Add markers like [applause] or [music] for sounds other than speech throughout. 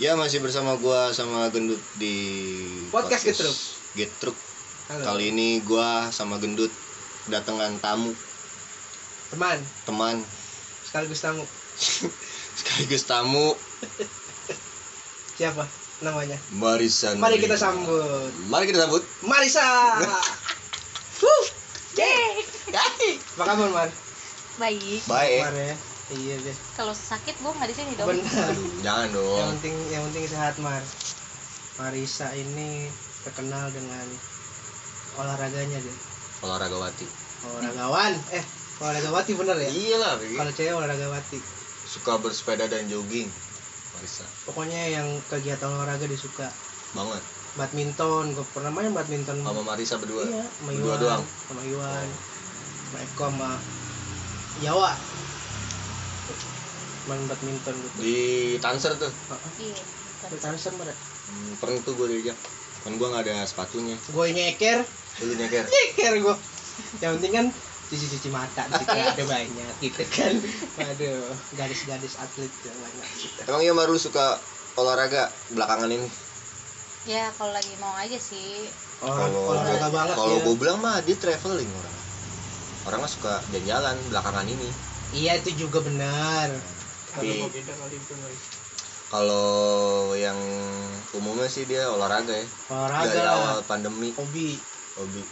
Ya masih bersama gua sama Gendut di Podcast Getruk. Getruk. Halo. Kali ini gua sama Gendut kedatangan tamu, Teman, teman sekaligus tamu. [laughs] sekaligus tamu [laughs] Siapa namanya? Marisa. Mari kita sambut. Mari kita sambut. Marisa. [laughs] Wuh. Yeay. Apa kabar, Mar? Baik. Baik. Mar ya. Iya deh. Kalau sakit gue nggak di sini dong. Benar. Jangan Yang dong. penting yang penting sehat, Mar. Marisa ini terkenal dengan olahraganya deh. Olahragawati. Olahragawan. Eh, olahragawati bener ya? Iya lah. Kalau cewek olahragawati. Suka bersepeda dan jogging. Marisa. Pokoknya yang kegiatan olahraga disuka. Banget. Badminton, gue pernah main badminton. Sama Marisa berdua. Iya, sama Berdua Iwan, doang. sama Iwan, sama Eko, sama Jawa. Main badminton gitu. Di Tanser tuh. Iya. Di Tansen bener. Hmm, pernah tuh gue diajak. Kan gua nggak ada sepatunya. Gue nyeker, Dulu nyeker. [laughs] nyeker gue. Yang penting kan cuci-cuci mata di situ ada banyak gitu kan. Aduh, gadis-gadis atlet yang banyak. gitu. Emang iya Maru suka olahraga belakangan ini? Ya kalau lagi mau aja sih. Orang Kalau olahraga banget kalau ya. gue bilang mah dia traveling orang. Orang mah suka jalan-jalan belakangan ini. Iya itu juga benar. Tapi- Kalau guys. Kalau yang umumnya sih dia olahraga ya. Olahraga Dari awal pandemi, hobi. hobi.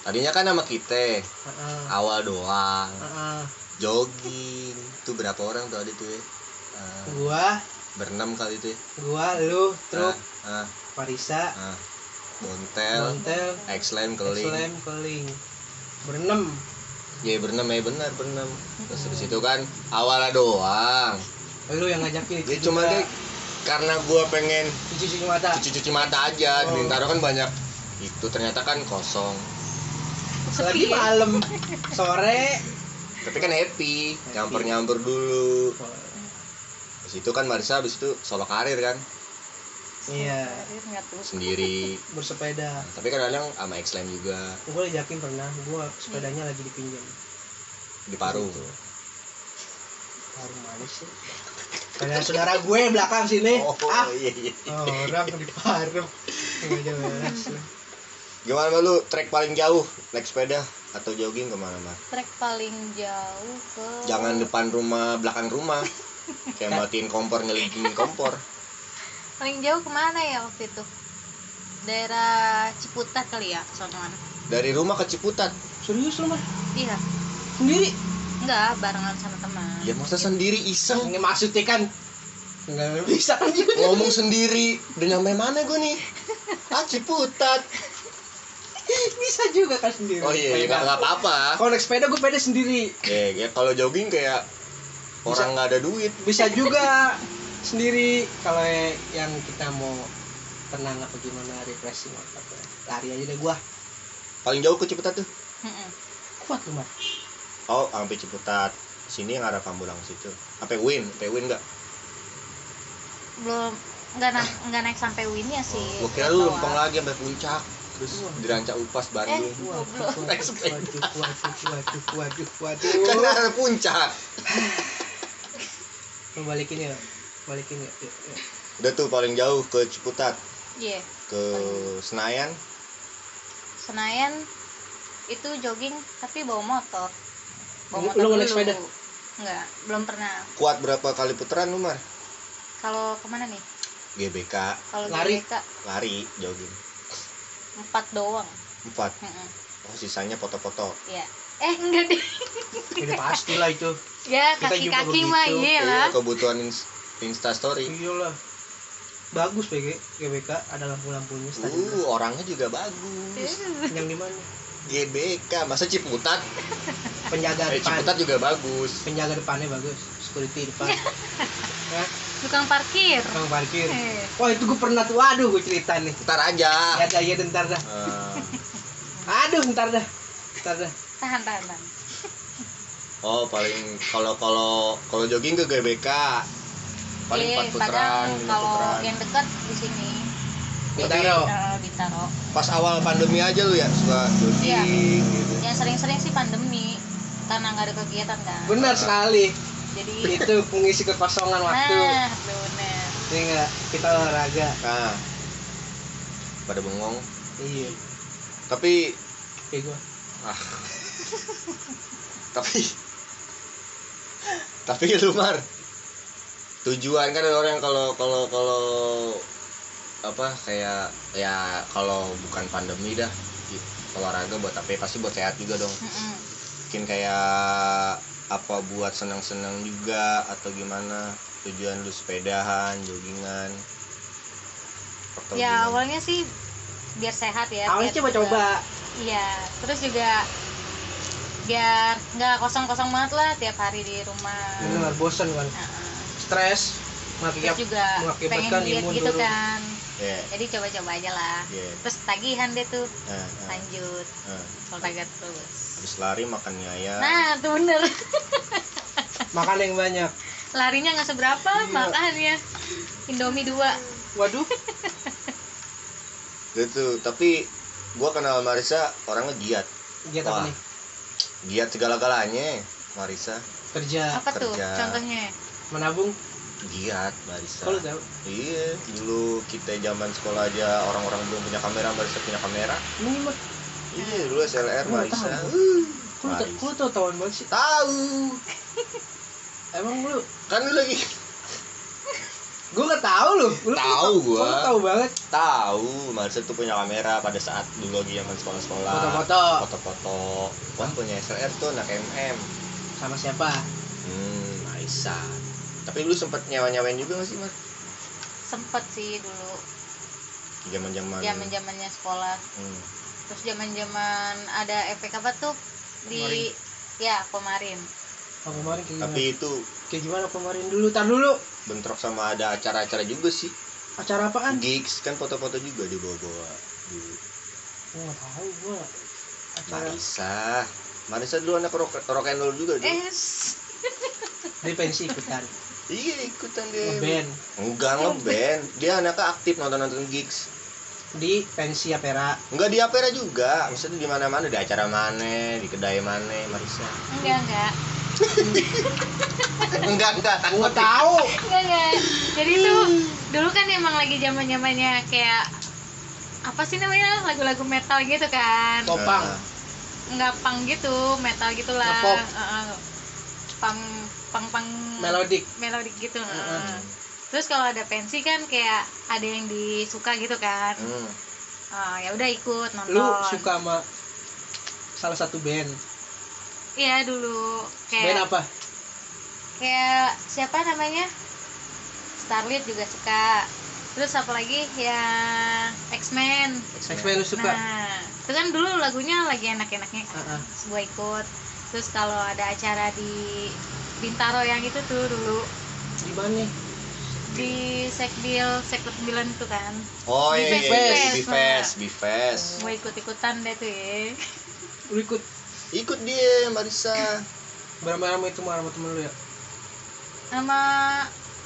Tadinya kan sama kita, Heeh. awal doang, Heeh. jogging. Tuh berapa orang tuh ada tuh ya? Eh, Gua, berenam kali itu ya. gua, lu, truk, Ah, ah, Marisa, ah. Bontel, Montel, X-Lame, keling. Slam, keling. Berenam. Ya berenam ya benar berenam. Terus habis itu kan awalnya doang. Lu yang ngajakin Ya cuma deh karena gua pengen cuci-cuci mata. cuci-cuci mata aja. Oh. Bintaro kan banyak. Itu ternyata kan kosong. Lagi Sepi malam, sore. tapi kan happy. Nyampur nyampur dulu. Habis itu kan Marisa habis itu solo karir kan Iya, sendiri [laughs] bersepeda. tapi kan kadang sama X-Lame juga Gua ngajakin pernah, gua sepedanya lagi dipinjam. di Parung Harum manis sih. Ada saudara gue belakang sini. oh ah, iya iya orang di Parung. Gimana Mbak, lu trek paling jauh naik sepeda atau jogging ke mana Mbak? Trek paling jauh ke. jangan depan rumah belakang rumah kayak [laughs] matiin kompor ngelingking kompor Paling jauh ke mana ya waktu itu? Daerah Ciputat kali ya, sonoan. dari rumah ke Ciputat Serius lu mah? Iya. Sendiri? Enggak, barengan sama teman. ya masa sendiri iseng Ini maksudnya kan nggak bisa kan ngomong sendiri udah nyampe mana gue nih ah Ciputat bisa juga kan sendiri. oh iya iya, nggak nggak apa-apa Kalau naik sepeda gue sepeda sendiri. ya, ya kalau jogging kayak orang nggak ada duit Bisa juga sendiri kalau yang kita mau tenang apa gimana refreshing apa apa. Lari aja deh gua. paling jauh ke Ciputat tuh Mm-mm. Kuat lu, Mar. oh sampai Ciputat sini yang arah Pamulang situ apa Win apa Win nggak Belum enggak naik enggak naik sampai Winnya sih. gue kira lu lempeng lagi sampai puncak terus dirancak upas Bandung Eh, Waduh, waduh, waduh, waduh, waduh, kan waduh. arah puncak Mau balikin ya? Balikin ya? Yuk, yuk. udah tuh paling jauh ke Ciputat Iya. ke Senayan Senayan itu jogging tapi bawa motor. Lu- lu nggak naik sepeda? Enggak, belum pernah. kuat berapa kali putaran lu Mar Kalau ke mana nih? GBK Kalau Lari? GBK lari jogging empat doang. empat Mm-mm. oh sisanya foto-foto Iya. Eh enggak deh. Ini pasti lah itu. Ya kaki-kaki mah iya lah. Kebutuhan Insta story Iyalah. Bagus PG, GBK ada lampu-lampunya stadion. uh orangnya juga bagus Yang di mana? GBK masa Ciputat Penjaga eh, depan. Ciputat juga bagus Penjaga depannya bagus. Security depan. Hah? [laughs] Tukang parkir. Tukang parkir. Eh, Wah, itu gue pernah tuh. Waduh, gue cerita nih. ntar aja Ya, ya, ntar dah. Eh, Aduh, ntar dah. Ntar dah. tahan tahan. tahan. oh paling kalau kalau kalau jogging ke GBK paling Iya, empat putaran kadang lima kalau putaran yang dekat di sini. Bintaro. Eh, Bintaro. pas awal pandemi aja lu ya suka jogging Iya. gitu Yang sering-sering sih pandemi karena nggak ada kegiatan kan. Benar sekali. Jadi [laughs] Itu pengisi kekosongan waktu. Nah, benar. ini enggak kita olahraga nah pada bengong iya tapi kayak gua ah [laughs] tapi tapi lu mar tujuan kan ada orang kalau kalau kalau apa kayak ya kalau bukan pandemi dah olahraga buat apa ya? pasti buat sehat juga dong. Mungkin kayak apa buat senang-senang juga atau gimana tujuan lu sepedahan joggingan atau ya gimana? awalnya sih biar sehat ya awalnya coba-coba. iya terus juga biar nggak kosong-kosong banget lah tiap hari di rumah. Benar bosan kan? Nah, stres mengakibat juga mengakibatkan pengen diet gitu turun. kan. Iya, jadi coba-coba aja lah. Iya. terus tagihan deh tuh. Nah, nah, lanjut. Nah. olahraga terus. Habis lari makan mie ayam nah tuh bener. [laughs] Makan yang banyak. Larinya nggak seberapa Iya. makannya indomie dua. Waduh. [laughs] Gitu tapi gua kenal Marisa orangnya giat. Giat apa nih? Giat segala-galanya Marisa kerja. Apa tuh kerja. contohnya menabung? Giat Marisa kalau tahu iya dulu kita zaman sekolah aja orang-orang belum punya kamera Marisa punya kamera. Ini mah. Iya dulu SLR lu tau Marisa. lu tau tahuan banget sih. Tahu. [laughs] Emang lu? Kan lu lagi gua nggak tahu lu. Lu Tahu gua. lu tahu banget. Tahu Marisa tuh punya kamera pada saat dulu lagi zaman sekolah-sekolah. Foto-foto. Foto-foto. Wah punya SLR tuh anak MM sama siapa? Hmm Marisa tapi lu sempet nyawa-nyawain juga gak sih Mas sempet sih dulu. Zaman-zaman. Zaman zamannya sekolah. Hmm. terus zaman zaman ada efek apa tuh? Di Kemarin. ya kemarin. Oh, kemarin kayak gimana? tapi itu kayak gimana kemarin dulu? Tar dulu. Bentrok sama ada acara-acara juga sih. Acara apaan? Gigs kan foto-foto juga di bawa-bawa dulu. Gua nggak tahu gua. Acara. Marisa Marisa dulu anak rock, rock and roll juga dulu eh. [laughs] Dia pensi ikutan iya ikutan dia. Ngeband. Enggak ngeband. Dia anaknya aktif nonton-nonton gigs. Di pensi Apera. Enggak di Apera juga. Maksudnya di mana-mana di acara mana di kedai mana Marisa enggak enggak. [laughs] Enggak enggak gua takut tahu. Enggak enggak. Jadi tuh dulu kan emang lagi zaman zamannya kayak apa sih namanya? Lagu-lagu metal gitu kan. Popang Nah, nggak pang gitu metal gitulah. Nge-pop. Pang pang pang melodik melodik gitu Heeh. heeh. terus kalau ada pensi kan kayak ada yang disuka gitu kan. Hmm. Ah, ya udah ikut nonton. Lu suka sama salah satu band? Iya dulu. Band kayak apa? Kayak siapa namanya? Starlit juga suka. Terus apa lagi? Yang X-Men. X-Men lu suka? Nah itu kan dulu lagunya lagi enak-enaknya kan. Heeh. Terus gua ikut terus kalau ada acara di Bintaro yang itu tuh dulu. Di mana di Sekbil Sektor 9 itu kan. Oh iya iya iya Bifest. Bifest Bifest gue ikut-ikutan deh tuh ya. Lu ikut? Ikut dia Marisa berapa-berapa itu sama temen lu ya? Sama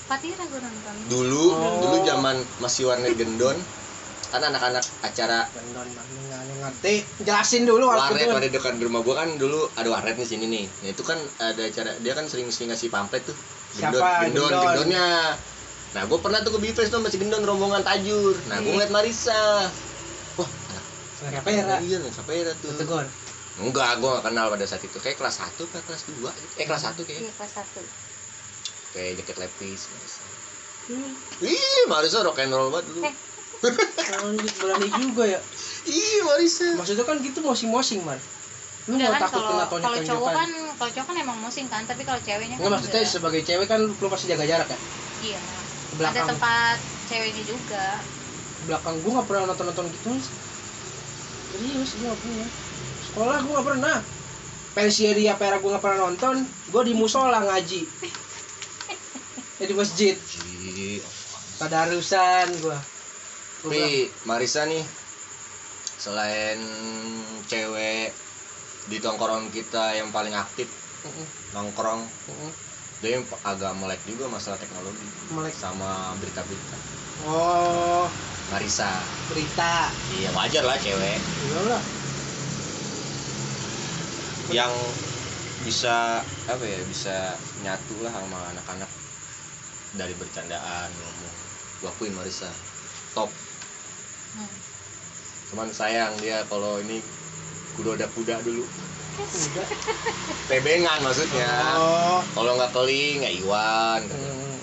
Fatira gue nonton. Dulu Oh. dulu zaman masih warnet gendon kan anak-anak acara ada ngerti? Jelasin dulu warnet warnet dekat rumah gua kan dulu ada warnet di sini nih. Nah, itu kan ada acara dia kan sering sering ngasih pamflet tuh. Gendon Siapa? gendon Gendon. gendonnya. Nah gua pernah tuh ke Bifest tuh masih gendon rombongan tajur. Nah gua Hmm. ngeliat Marisa wah anak Apera iya Sapera tuh? Tegur. Enggak gua gak kenal pada saat itu. Kayak kelas 1 apa kelas 2 eh kelas 1 kayak. Iya kelas satu. Kayak jaket lepis Marisa Hmm, Ih, Marisa rock and roll banget dulu. Eh. Lanjut berani juga ya. Ih, Marisa. maksudnya kan gitu mosing-mosing man. Lu Enggak nggak kan takut kalau kena kalau tonjok cowok tonjokan kan kalau cowok kan emang musing kan tapi kalau ceweknya nggak kan maksudnya enggak. sebagai cewek kan lu pasti jaga jarak ya? Iya. Ke ada belakang tempat ceweknya juga. Belakang gua nggak pernah nonton nonton gitu serius gua nggak pernah. Sekolah gua nggak pernah. Pensi di Apera gua nggak pernah nonton gua di musola ngaji. Ya [laughs] di masjid. Ji. tadarusan gua Tapi Marisa nih selain cewek di tongkrongan kita yang paling aktif "Mm-mm, nongkrong mm-mm." dia yang agak melek juga masalah teknologi melek. sama berita-berita. Oh. Marisa berita. Iya wajar lah cewek. Iya lah. Yang bisa apa ya bisa nyatu lah sama anak-anak. Dari bercandaan ngomong. Gua akuin Marisa top Hmm. cuman sayang dia kalau ini kuda kuda dulu. Udah [laughs] tebengan maksudnya. Oh. Kalau nggak keling nggak Iwan Hmm.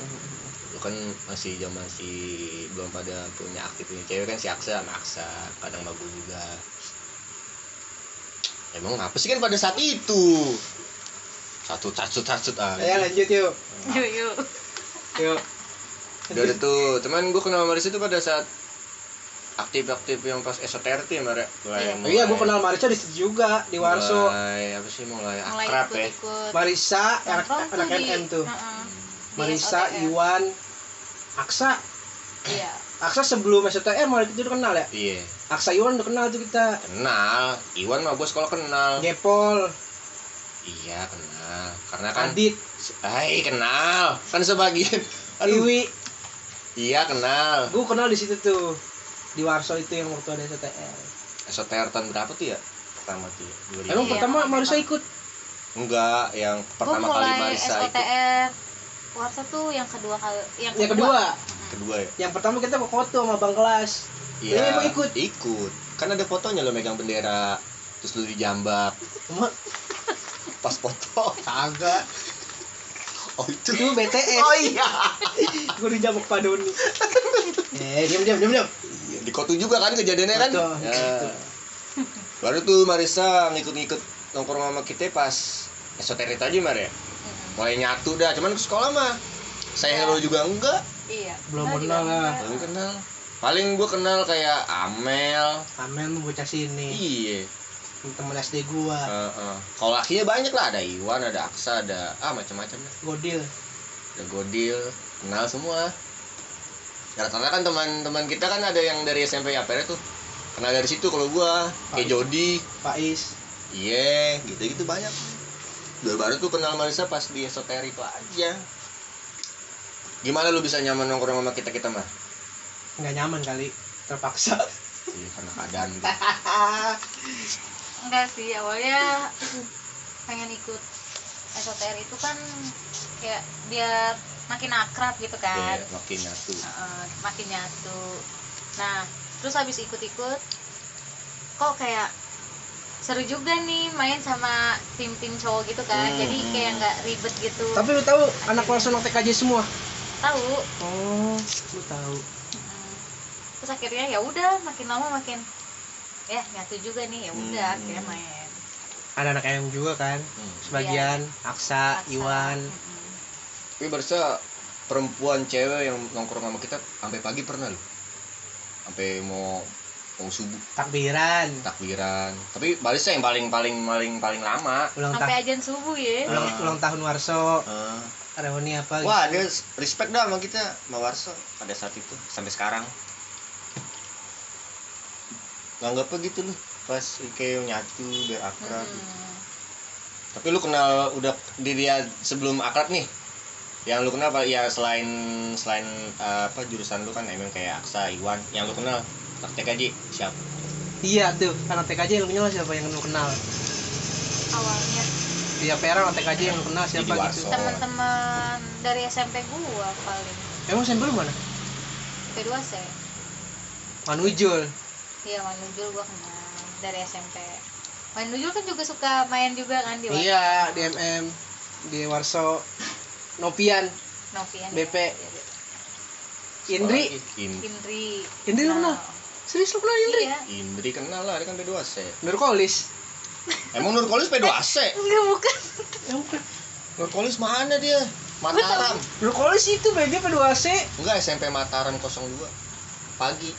lu kan masih zaman masih belum pada punya aktif punya cewek kan si Aksa sama Aksa. Kadang bagus juga. Emang apa sih kan pada saat itu? Satu satu satu ah. Ya lanjut yuk. Yuk yuk. Yuk. Udah ada tuh. Teman gue kenal Marisa itu pada saat aktif-aktif yang pas esoter tuh ya Mare mulai, Oh iya, gue kenal Marisa di situ juga di Warso. mulai apa sih mulai? Mulai akrab ikut ya ikut Marisa, anak, anak MM tuh. Marisa, Iwan, Aksa. iya. Aksa sebelum STR malah itu udah kenal ya. iya. Aksa Iwan udah kenal tuh kita. kenal. Iwan mah gue sekolah kenal. Gepol, iya kenal. Karena kan Adit, Hai kenal. Kan sebagian aduh Iwi. iya kenal. Gue kenal di situ tuh. Di Warso itu yang waktu ada STR. esoter tahun berapa tuh ya pertama tuh ya? 2000. Emang Iya, pertama. Marisa ikut. enggak yang gue pertama kali Marisa ikut SOTR Warsa tuh yang kedua kali yang Yang kedua, kedua ya yang pertama kita ke foto sama bang kelas. iya emang ikut? ikut kan ada fotonya lo megang bendera terus lu dijambak Cuma pas foto kagak. Oh itu Itu BTS. oh iya [laughs] Gue dijambak Pak Doni. eh, diam diam diam diam. di kotu juga kan kejadiannya kan Betul. ya. baru tuh Marisa ngikut-ngikut nongkrong sama kita pas esoterit aja Mar ya mulai nyatu dah cuman ke sekolah mah saya hero juga enggak iya Belum kenal lah. belum kenal paling gua kenal kayak Amel Amen lu bocah sini. iya Temen SD gua. Heeh. kalau lakinya banyak lah ada Iwan ada Aksa ada ah macam-macam lah Godil. ada Godil kenal semua rata-rata kan teman-teman kita kan ada yang dari SMP APR tuh kenal dari situ kalau gua kayak Pak. Jody Faiz. iya gitu-gitu banyak baru baru tuh kenal Marisa pas di esoter itu aja gimana lu bisa nyaman nongkrong sama kita kita mah nggak nyaman kali terpaksa iya karena keadaan. [laughs] enggak sih awalnya pengen ikut SOTR itu kan kayak biar makin akrab gitu kan. Iya, makin nyatu. Heeh, makin nyatu. Nah terus habis ikut-ikut kok kayak seru juga nih main sama tim-tim cowok gitu kan. Hmm. jadi kayak nggak ribet gitu. Tapi lu tahu anak kelas anak TKJ semua? Tahu. Oh lu tahu. Terus akhirnya ya udah makin lama makin ya nyatu juga nih ya udah Hmm. akhirnya main. Ada anak ayam juga kan Hmm. sebagian Aksa, Paksa. Iwan. Mm-mm. tapi Barca perempuan cewek yang nongkrong sama kita sampai pagi pernah loh. Sampai mau mau subuh. Takbiran. Takbiran. Tapi Barca yang paling paling paling paling lama. Ulang, sampai ajan subuh ya. ulang, Ah. ulang tahun Warso. Eh, reuni apa wah dia respect dah sama kita sama Warso. Pada saat itu sampai sekarang nganggapnya gitu loh pas kayak nyatu biar akrab Mm-mm. tapi lu kenal udah di dia sebelum akrab nih? Yang lu kenal apa? Ya selain selain eh, apa jurusan lu kan emang kayak Aksa Iwan yang lu kenal anak TKJ siapa? Iya tuh anak TKJ yang lu kenal siapa yang lu kenal? Awalnya. Dia Pera anak TKJ yang lu kenal siapa Jadi gitu. Teman-teman dari SMP gua paling. Emang sampel lu mana? Kedua saya Manujul iya Manujul gua kenal dari SMP Manujul kan juga suka main juga kan di iya di MM di Warso Nopian. Novian BP. ya, iya, iya. Indri. In- Indri. Indri lu kenal? Serius lu kenal Indri? Iya. Indri kenal lah dia kan P2AC Nurkolis. Emang Nurkolis P2AC [laughs] enggak bukan. Ya bukan. Nurkolis mana dia? Mataram. Nurkolis itu BG P2AC enggak SMP Mataram 02 pagi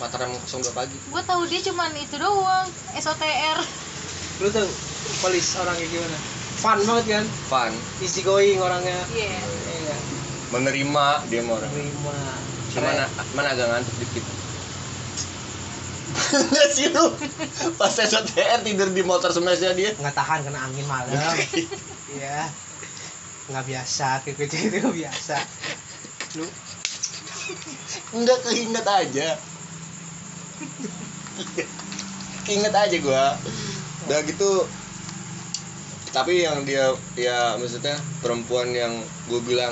Mataram 02 pagi. Gua tahu dia cuman itu doang SOTR lu tau Kolis orangnya gimana? Fun banget kan? Fun. Easy going orangnya. Iya. Iya. Menerima dia mau orang. Terima cuman mana agak ngantuk dikit. [laughs] Enggak sih lu. Pas SOTR tidur di motor semesnya dia. Nggak tahan kena angin malam. Iya. Nggak biasa kayak itu nggak biasa. Lu Enggak keinget aja Keinget aja gua. Udah gitu Tapi yang dia Ya maksudnya Perempuan yang gue bilang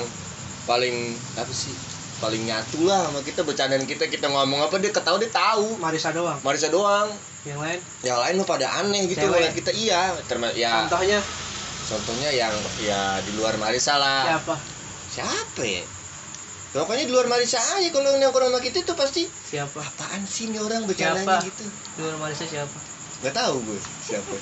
Paling Apa sih paling nyatu lah sama kita bercandaan kita kita ngomong apa dia ketawa dia tahu. Marisa doang? Marisa doang. Yang lain? Yang lain mah pada aneh gitu Cewek. kita iya. Terma ya. Contohnya? Contohnya yang ya di luar Marisa lah. Siapa? Siapa ya pokoknya di luar Marisa aja kalau nongkrong sama kita tuh pasti siapa? Apaan sih ini orang bercandanya Siapa? gitu? Di luar Marisa siapa? Nggak tahu gue siapa.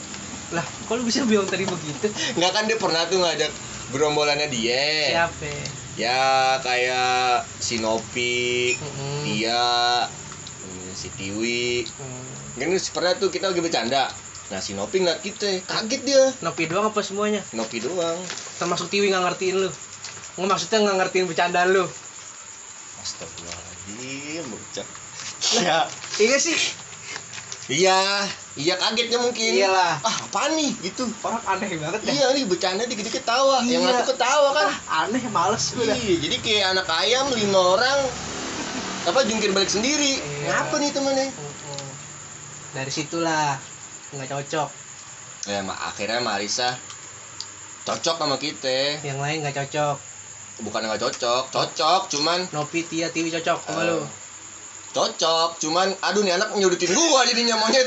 Lah lu bisa bilang tadi begitu? Nggak kan dia pernah tuh ngajak gerombolannya dia. Siapa? Ya kayak si Nopi Mm-mm. dia hmm, si Tiwi. Hmm. kan pernah tuh kita lagi bercanda. Nah si Nopi ngeliat kita kaget dia. Nopi doang apa semuanya? Nopi doang. Termasuk Tiwi nggak ngertiin lu. Nggak maksudnya nggak ngertiin bercandaan lu Astagfirullahaladzim bocah. Ya. iya sih. Iya iya kagetnya mungkin. Iyalah. ah apaan nih? Gitu orang aneh banget ya iya nih bercanda dikit-dikit tawa. Yang Iya. satu ketawa kan? Ah, aneh males gue iya jadi kayak anak ayam lima orang apa jungkir balik sendiri. Iya. ngapa nih temennya? Dari situlah nggak cocok. Ya akhirnya Marisa cocok sama kita. Yang lain nggak cocok bukan nggak cocok. Cocok cuman Nopi Tia Tiwi cocok sama Eh, lu cocok cuman aduh nih anak nyudutin gua jadinya monyet.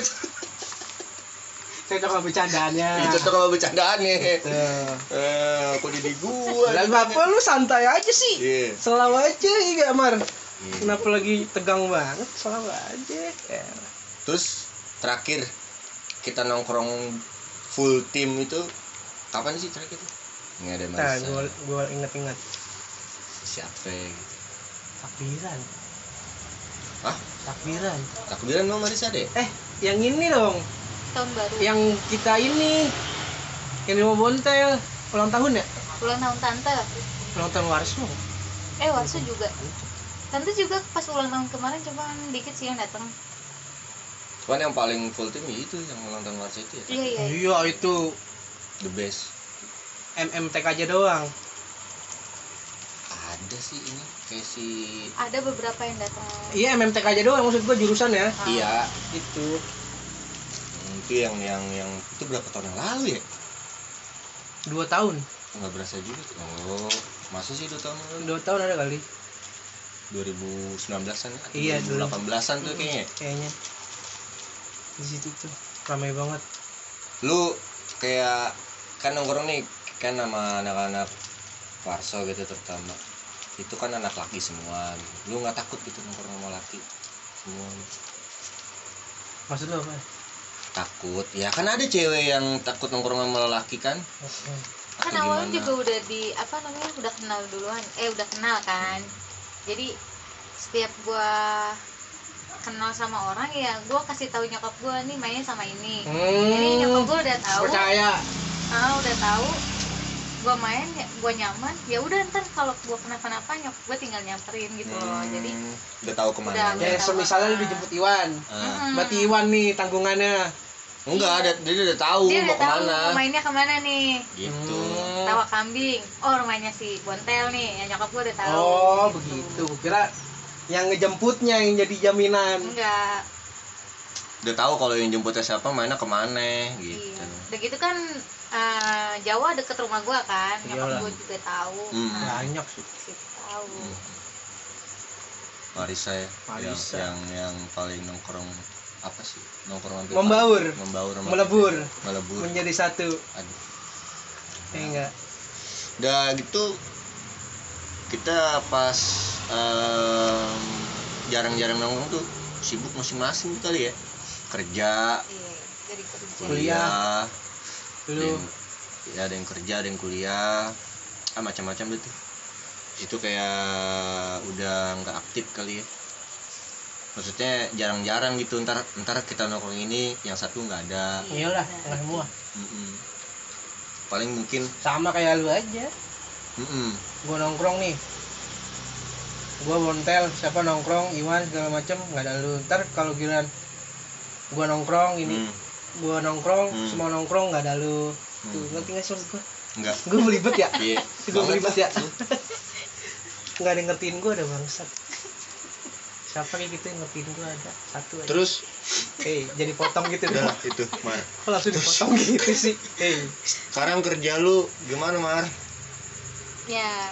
Cocok sama bercandaannya. Ih, cocok sama bercandaannya. Eh kok jadi gua Lah bapak lu santai aja sih. Iya. Selalu aja iya Mar? Iya. kenapa lagi tegang banget? Selalu aja ya. terus terakhir kita nongkrong full tim itu kapan sih terakhir? Nggak ada nah Marisa gua gua inget-inget siapa gitu. takbiran. Hah? takbiran. Takbiran mau Marisa deh. Eh yang ini dong. Tahun baru. Yang kita ini. Yang di mau bontel. Ulang tahun ya? Ulang tahun tante. Ulang tahun Warsu. Eh Warsu juga. Tante juga pas ulang tahun kemarin cuman dikit sih yang datang. Cuman yang paling full tim ya itu yang ulang tahun Marisa itu ya. Iya iya. Iya itu. The best. MMTK aja doang ada sih ini kayak si ada beberapa yang datang. Iya MMTK aja doang maksud gua jurusan ya. Ah. iya. Itu. Hmm, itu yang yang yang itu berapa tahun yang lalu ya? Dua tahun. Nggak berasa juga tuh. oh masa sih dua tahun lalu? Dua tahun ada kali. 2019an ya? Iya, dulu. 2018an tuh kayaknya. kayaknya. Di situ tuh ramai banget. Lu kayak kan nongkrong nih kan sama anak-anak Warso gitu terutama itu kan anak laki semua. Lu nggak takut gitu nongkrong sama laki semua. Maksud lu apa? Takut. Ya kan ada cewek yang takut nongkrong sama laki kan? Kan Atau awalnya gimana? juga udah di apa namanya udah kenal duluan. Eh udah kenal kan? Jadi setiap gua kenal sama orang ya gua kasih tahu nyokap gua nih mainnya sama ini. Jadi nyokap hmm, gua udah tahu. Percaya. Ah udah tahu gua main ya gua nyaman ya udah ntar kalau gua kenapa-napa nyokap gua tinggal nyamperin gitu loh. Hmm, jadi udah tahu ke mana Udah, ya udah. semisalnya lu dijemput Iwan. Ah, mm, berarti Iwan nih tanggungannya. Enggak ada dia udah tahu dia mau udah tahu ke mana. mainnya ke mana nih. Gitu. Hmm. tawa kambing. Oh rumahnya si Bontel nih ya nyokap gua udah tahu. Oh gitu. begitu. Kira yang ngejemputnya yang jadi jaminan. Enggak. Udah tahu kalau yang jemputnya siapa mainnya ke mana gitu. Iya. Udah gitu kan eh, Jawa deket rumah gua kan, Iyalah. nyokap gua juga tahu. Hmm. Nah, banyak sih sih tahu. Marisa ya Marisa. yang yang yang paling nongkrong apa sih nongkrong Membaur. membaur sama Melebur. melebur menjadi satu aduh ya enggak udah gitu kita pas em, jarang-jarang nongkrong tuh sibuk masing-masing kali ya kerja Iya, jadi kerja. Kuliah. Ada yang, ya ada yang kerja ada yang kuliah. Ah macam-macam tuh. Itu kayak udah nggak aktif kali ya. Maksudnya jarang-jarang gitu ntar ntar kita nongkrong ini yang satu nggak ada. Iyalah benar. nggak semua. Mm-mm. paling mungkin sama kayak lu aja. Mm-mm. gua nongkrong nih. Gua bontel siapa nongkrong Iwan segala macem nggak ada lu. Ntar kalau giliran gua nongkrong ini Mm. Gua nongkrong Hmm. semua nongkrong nggak ada lu. Hmm. tuh ngerti nggak sih maksud gua? Nggak. Gua belibet ya? Iya. [laughs] Gua banget. belibet ya? [laughs] Nggak ada yang ngertiin gua ada bangsat. Siapa kayak gitu yang ngertiin gua ada? Satu aja. Terus? Eh jadi potong gitu dong. udah itu Mar. [laughs] Kok langsung dipotong gitu sih? Eh sekarang kerja lu gimana Mar? Ya.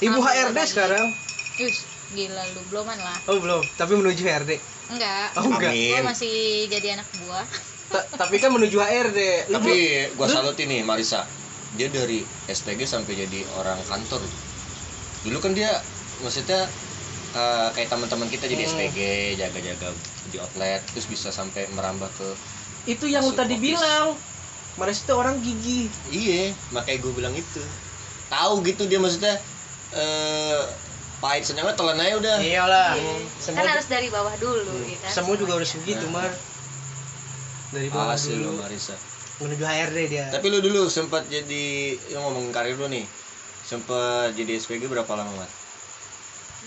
ibu HRD baik. sekarang? Yus, gila lu beloman lah Oh belum, tapi menuju HRD. enggak. Oh enggak. Gue masih jadi anak buah tapi kan menuju HRD. Tapi gua lu- salut ini Marisa. Dia dari SPG sampai jadi orang kantor. Dulu kan dia maksudnya eh, kayak teman-teman kita jadi Hmm. SPG, jaga-jaga di outlet, terus bisa sampai merambah ke itu yang tadi office. bilang. Maris itu orang gigi. Iya, makanya gue bilang itu. Tahu gitu dia maksudnya eh pahit senangnya telan aja udah. Iyalah. Iya. Semua kan harus dari bawah dulu Hmm. ya kan semua juga harus begitu, Nah. Mar. Dari bawah Asli lu dulu Marisa. menuju HRD dia. Tapi lu dulu sempat jadi yang ngomongin karir lu nih. Sempat jadi SPG berapa lama, Mat?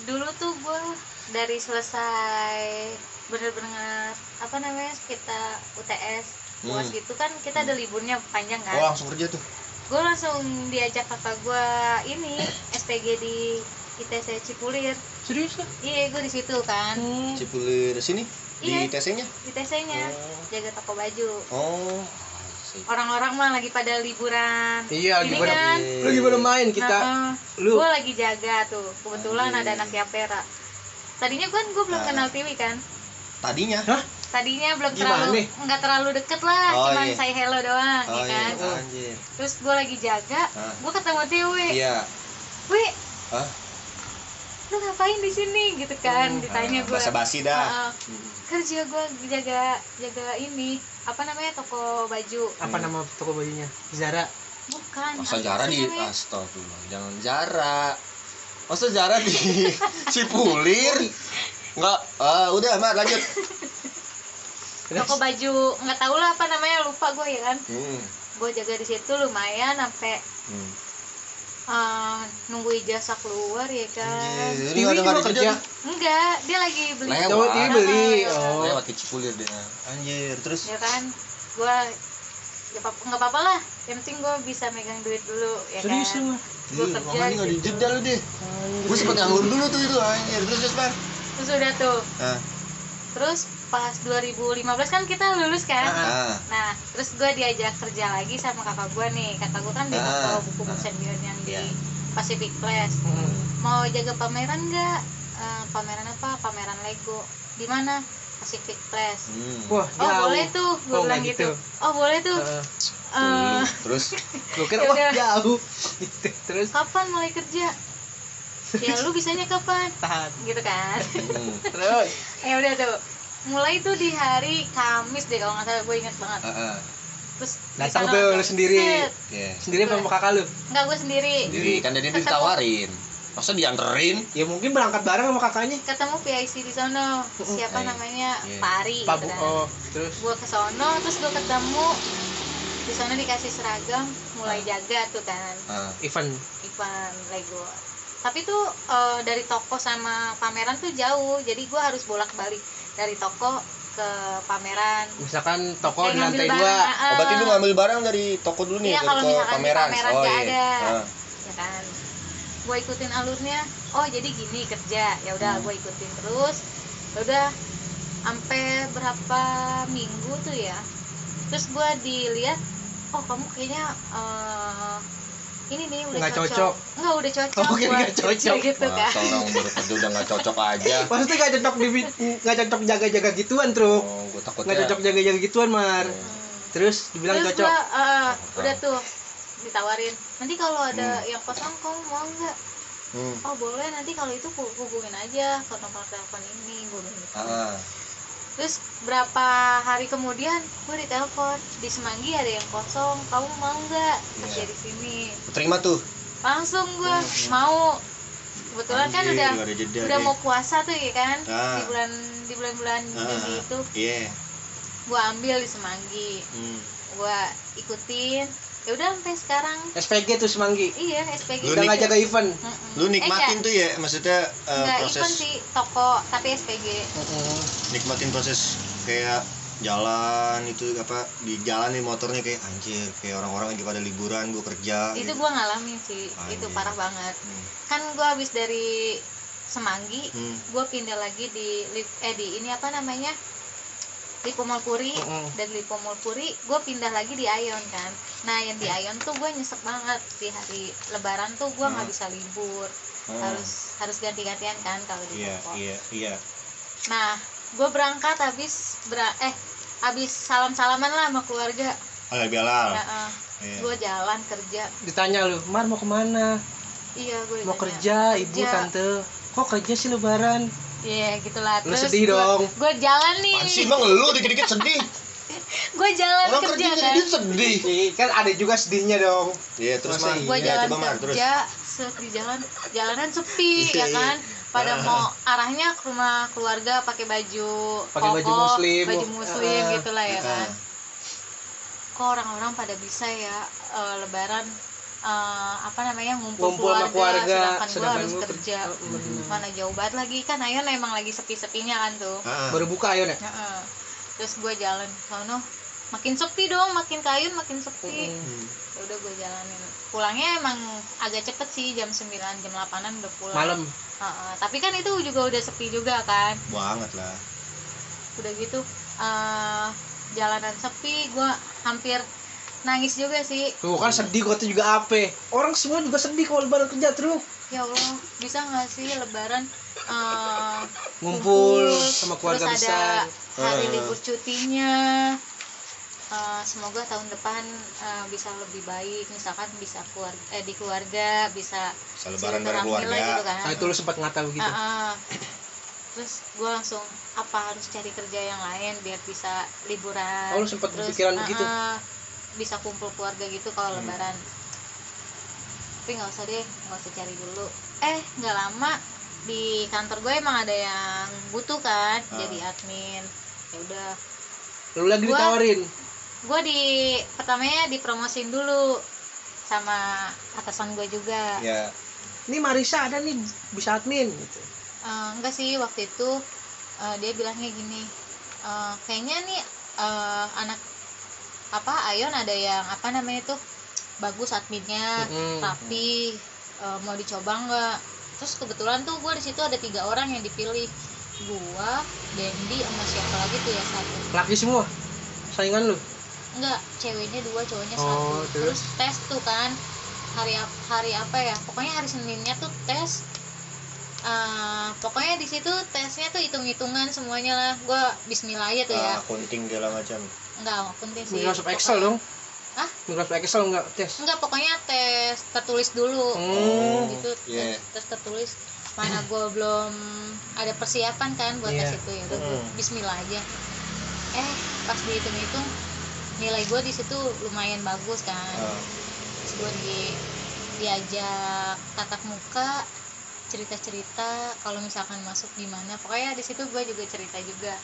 dulu tuh gue dari selesai bener-bener apa namanya kita UTS UAS Hmm. gitu kan kita ada liburnya panjang Oh, kan langsung kerja tuh. gue langsung diajak kakak gue ini SPG di ITC Cipulir Serius ya? iya gue di situ kan Hmm. Cipulir sini Iya. di TC-nya. di TC nya jaga toko baju Oh. orang-orang mah lagi pada liburan Iya, lagi pada kan lagi pada main kita. lu gue lagi jaga tuh kebetulan ada anak Yapera tadinya kan gue belum Ah. kenal Tiwi kan Tadinya? Hah? tadinya belum Gimana terlalu nggak terlalu deket lah Oh, cuman iya. say hello doang Oh ya kan iya, anjir. terus gue lagi jaga Ah. gue ketemu Tiwi Iya. Wi Hah? lu ngapain di sini gitu kan ditanya gue Basa-basi dah. Kerja gue jaga jaga ini apa namanya toko baju apa nama toko bajunya? Zara. bukan Masa sih di namanya? Astagfirullah, jangan Jara. Masa Jara di [laughs] Cipulir? Enggak, ah udah, Mat, lanjut. toko baju nggak tahu lah apa namanya lupa gue ya kan Hmm. gue jaga di situ lumayan sampai Hmm. Eh, nunggu ijazah keluar ya kan nggak ada juga kerja. enggak dia lagi beli Lewat. Cowok TV beli. Ah, Oh. Lewat ke Cipulir dia. Anjir, terus ya kan gue ya pap- nggak apa-apa lah yang penting gue bisa megang duit dulu ya Serius kan lu, Mar? Gua Ih, kerja makanya nggak dijeda lu deh. Gue sempet nganggur dulu tuh itu anjir. Terus terus Bang. terus udah tuh Nah, terus pas 2015 kan kita lulus kan ah. nah terus gue diajak kerja lagi sama kakak gue nih kakak gue kan di toko buku Ah. Sembilan yang di Iya. Pacific Place Hmm. mau jaga pameran nggak Eh, pameran apa pameran Lego di mana Pacific Place Hmm. Wah, oh jauh. boleh tuh gue Oh, bilang gitu. gitu. oh boleh tuh Heeh. Eh, Terus [laughs] Gua kira Ya wah jauh. [laughs] Gitu. Terus kapan mulai kerja ya lu bisanya kapan tahan. gitu kan hmm. [laughs] Terus ya udah tuh mulai tuh di hari Kamis deh kalau nggak salah gue inget banget Ah, ah. terus di Datang tuh lu sendiri. Iya. sendiri apa sama kakak lu? nggak gue sendiri Jadi kan Ketemu. ditawarin. Masa dianterin? Ya mungkin berangkat bareng sama kakaknya. ketemu PIC di sono siapa Eh, namanya iya. Pak Ari Pak gitu Bu- kan. oh, terus gue ke sono terus gue ketemu di sana dikasih seragam mulai jaga tuh kan Ah. event. Ivan Lego tapi tuh eh, dari toko sama pameran tuh jauh jadi gue harus bolak balik dari toko ke pameran Misalkan toko di lantai dua. barang, Oh, berarti lu ngambil barang dari toko dulu nih Iya, ke, kalau ke misalkan di pameran. pameran Oh iya. ada. Ah. ya kan gue ikutin alurnya oh jadi gini kerja ya udah Hmm. gue ikutin terus Ya udah sampai berapa minggu tuh ya terus gue dilihat oh kamu kayaknya eh, ini nih udah Nggak cocok. cocok. nggak udah cocok Oh, kira buat nggak cocok. gitu kan Masa orang baru kerja udah nggak cocok aja. Maksudnya gak cocok di nggak cocok jaga-jaga gituan, Truk. Oh, gue takutnya. Nggak cocok jaga-jaga gituan, Mar. Hmm. Terus dibilang terus cocok. gua, eh, udah tuh ditawarin nanti kalau ada Hmm. yang kosong kamu mau nggak Hmm. oh boleh nanti kalau itu hu- hubungin aja ke nomor telepon ini gue bilang gitu. Ah. Terus berapa hari kemudian gue ditelepon di Semanggi ada yang kosong kamu mau nggak kerja Iya. di sini Terima tuh. langsung gue mau kebetulan kan udah jeda udah deh. mau puasa tuh ya kan Ah. di bulan di bulan-bulan Ah, Juni itu Iya. gue ambil di Semanggi Hmm. gue ikutin ya udah sampai sekarang SPG tuh semanggi. iya SPG Lu nik- jaga event. Mm-mm. Lu Eh, nikmatin enggak. tuh ya, maksudnya eh, Enggak, proses event sih toko tapi SPG nikmatin proses kayak jalan itu apa di jalan nih motornya kayak anjir kayak orang-orang lagi pada liburan gue kerja itu gitu. gua ngalamin sih Anjir. itu parah banget Hmm. kan gua habis dari Semanggi Hmm. gua pindah lagi di eh di ini apa namanya Lipo Mall Puri Mm-mm. dan Lipo Mall Puri gue pindah lagi di Ayon kan. Nah yang di Ayon tuh gue nyesek banget. Di hari Lebaran tuh gue nggak Hmm. bisa libur. Oh. harus harus ganti-gantian kan kalau di iya toko iya iya. Nah gue berangkat habis bera- eh habis salam-salaman lah sama keluarga. Agak bialal nah, iya. gue jalan kerja. Ditanya lu mar mau ke mana? Iya gue mau kerja. ibu tante. Kok kerja sih lebaran iya gitulah. Lu sedih dong. gue jalan nih. Apaan sih emang lu dikit-dikit sedih. [laughs] Gue jalan orang kerja kerja kan. jadi sedih. Ih, kan ada juga sedihnya dong. Iya terus Masa mah iya? gue Iya, jalan coba terus. kerja set di jalan jalanan sepi Iya, ya kan? Pada Ah. mau arahnya ke rumah keluarga pakai baju Pakai baju muslim. baju muslim Ah. gitu lah ya kan? Kok orang-orang pada bisa ya eh, lebaran eh, apa namanya ngumpul, ngumpul keluarga, keluarga sedangkan gue harus gua kerja. bener. mana jauh banget lagi. Kan Ayon emang lagi sepi-sepinya kan tuh. Ah. baru buka ayo nek Heeh. terus gue jalan sono makin sepi dong makin kayun makin sepi. Mm. ya udah gue jalanin. Pulangnya emang agak cepet sih jam 9 jam 8an udah pulang. Malam? Heeh, tapi kan itu juga udah sepi juga kan. Banget lah. Udah gitu eh jalanan sepi gue hampir nangis juga sih. Tuh kan sedih kota juga apa? Orang semua juga sedih kalau lebaran kerja terus ya Allah bisa nggak sih lebaran eh, ngumpul sama keluarga terus besar. ada hari Eh. libur cutinya. Eh, semoga tahun depan eh, bisa lebih baik. Misalkan bisa keluar eh di keluarga bisa Bisa lebaran bareng keluarga. gitu kan. Nah itu lu sempat ngata begitu Ah, ah. terus gue langsung apa harus cari kerja yang lain biar bisa liburan. Oh, lu sempet Terus, kepikiran ah, begitu? ah, bisa kumpul keluarga gitu kalau Hmm. lebaran. Tapi nggak usah deh nggak usah cari dulu. Eh nggak lama di kantor gue emang ada yang butuh kan Ah. jadi admin. Ya udah. Lu lagi Gua- ditawarin? gue di pertamanya dipromosin dulu sama atasan gue juga. Ya. Ini Marisa ada nih bisa admin gitu. Eh, enggak sih waktu itu eh, dia bilangnya gini eh, kayaknya nih eh, anak apa Ayon ada yang apa namanya tuh bagus adminnya Mm-mm. tapi eh, mau dicoba nggak? Terus kebetulan tuh gue di situ ada tiga orang yang dipilih. Gua Dendi sama siapa lagi tuh ya satu? Laki semua? Saingan lu? Enggak ceweknya dua cowoknya Oh, satu. terus? terus tes tuh kan hari hari apa ya? Pokoknya hari seninnya tuh tes Eh, pokoknya di situ tesnya tuh hitung hitungan semuanya lah. Gue Bismillah aja tuh ya. Ah, kunting segala macam enggak penting sih. Microsoft Pokoknya- Excel dong. Hah? Microsoft Excel enggak tes? Enggak pokoknya tes tertulis dulu. Hmm, gitu iya. tes, tes tertulis. Mana gue belum ada persiapan kan buat Iya. tes itu ya Hmm. Bismillah aja. Eh pas dihitung hitung nilai gue di situ lumayan bagus kan. Ah. terus gue di diajak tatap muka cerita cerita kalau misalkan masuk gimana pokoknya di situ gue juga cerita juga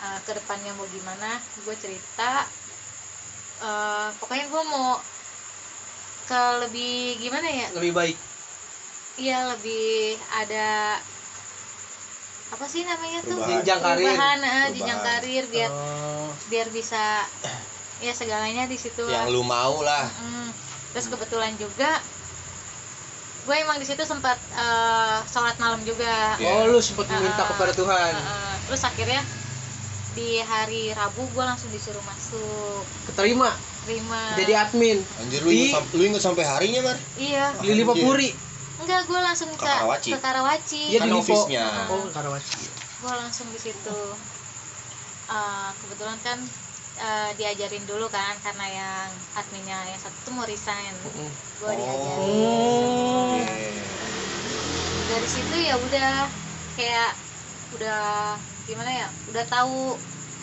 uh, ke depannya mau gimana gue cerita. Uh, pokoknya gue mau ke lebih gimana ya? Lebih baik. Iya lebih ada apa sih namanya tuh. Jenjang karir. Perubahan, eh, jenjang Perubahan. karir biar Oh, biar bisa ya segalanya di situ yang lu mau lah. Mm. terus kebetulan juga gue emang di situ sempat eh, sholat malam juga. Oh lu sempat meminta Ah, kepada Tuhan. Eh, eh, terus akhirnya di hari Rabu gue langsung disuruh masuk. Keterima? Terima. Jadi admin. Anjir lu Di- inget, lu inget sampai harinya mar? Iya. Di Lima Anjir. Puri enggak gue langsung Ke Karawaci. ke Karawaci. Iya, kan di Lipo. office-nya oh Karawaci. Gue langsung di situ. Eh, kebetulan kan eh, diajarin dulu kan karena yang adminnya yang satu tuh mau resign. Mm. gue diajarin. Oh. Dari situ ya udah kayak udah gimana ya udah tahu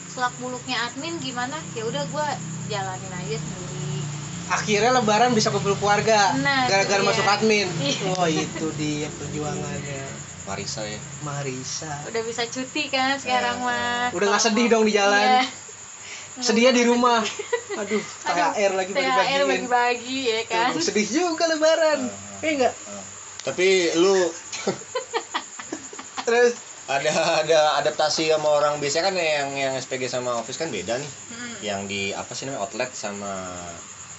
selak buluknya admin gimana ya udah gue jalanin aja sendiri. Akhirnya lebaran bisa kumpul keluarga Nah, gara-gara itu masuk admin. [laughs] Iya. oh itu dia perjuangannya. Marisa ya. Marisa. Udah bisa cuti kan sekarang Eh, mah udah nggak sedih dong di jalan. Iya. sedia di Nggak rumah. aduh [laughs] Aduh, THR lagi THR bagi-bagiin bagi-bagi ya kan? Tuh, sedih juga lebaran. Ah. eh enggak Ah. tapi lu [laughs] terus ada ada adaptasi sama orang. Biasanya kan yang yang SPG sama office kan beda nih. Mm. yang di apa sih namanya outlet sama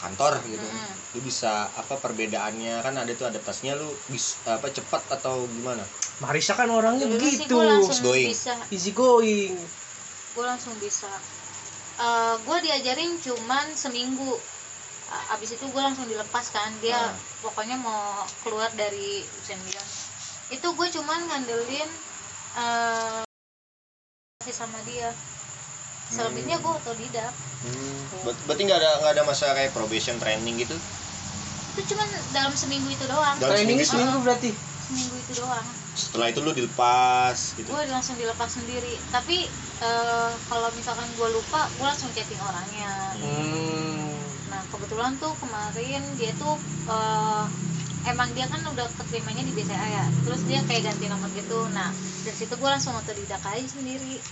kantor gitu. Mm-mm. lu bisa apa perbedaannya? Kan ada tuh adaptasinya lu bis apa cepat atau gimana? Marisa kan orangnya Dulu begitu. Easy going. bisa. Easy going. Gue langsung bisa. Gue diajarin cuman seminggu. Abis itu gue langsung dilepas kan. Dia Ah. pokoknya mau keluar dari dosen itu gue cuman ngandelin eh masih sama dia selebihnya gue otodidak Hmm. Ber- Berarti nggak ada nggak ada masa kayak probation training gitu? itu cuman dalam seminggu itu doang Dalam trainingnya seminggu. seminggu berarti seminggu itu doang Setelah itu lu dilepas gitu. gue langsung dilepas sendiri tapi eh, kalau misalkan gue lupa gue langsung chatting orangnya hmm. nah kebetulan tuh kemarin dia tuh eh, emang dia kan udah keterimanya di BCA ya. Terus dia kayak ganti nomor gitu. Nah dari situ gue langsung otodidak aja sendiri.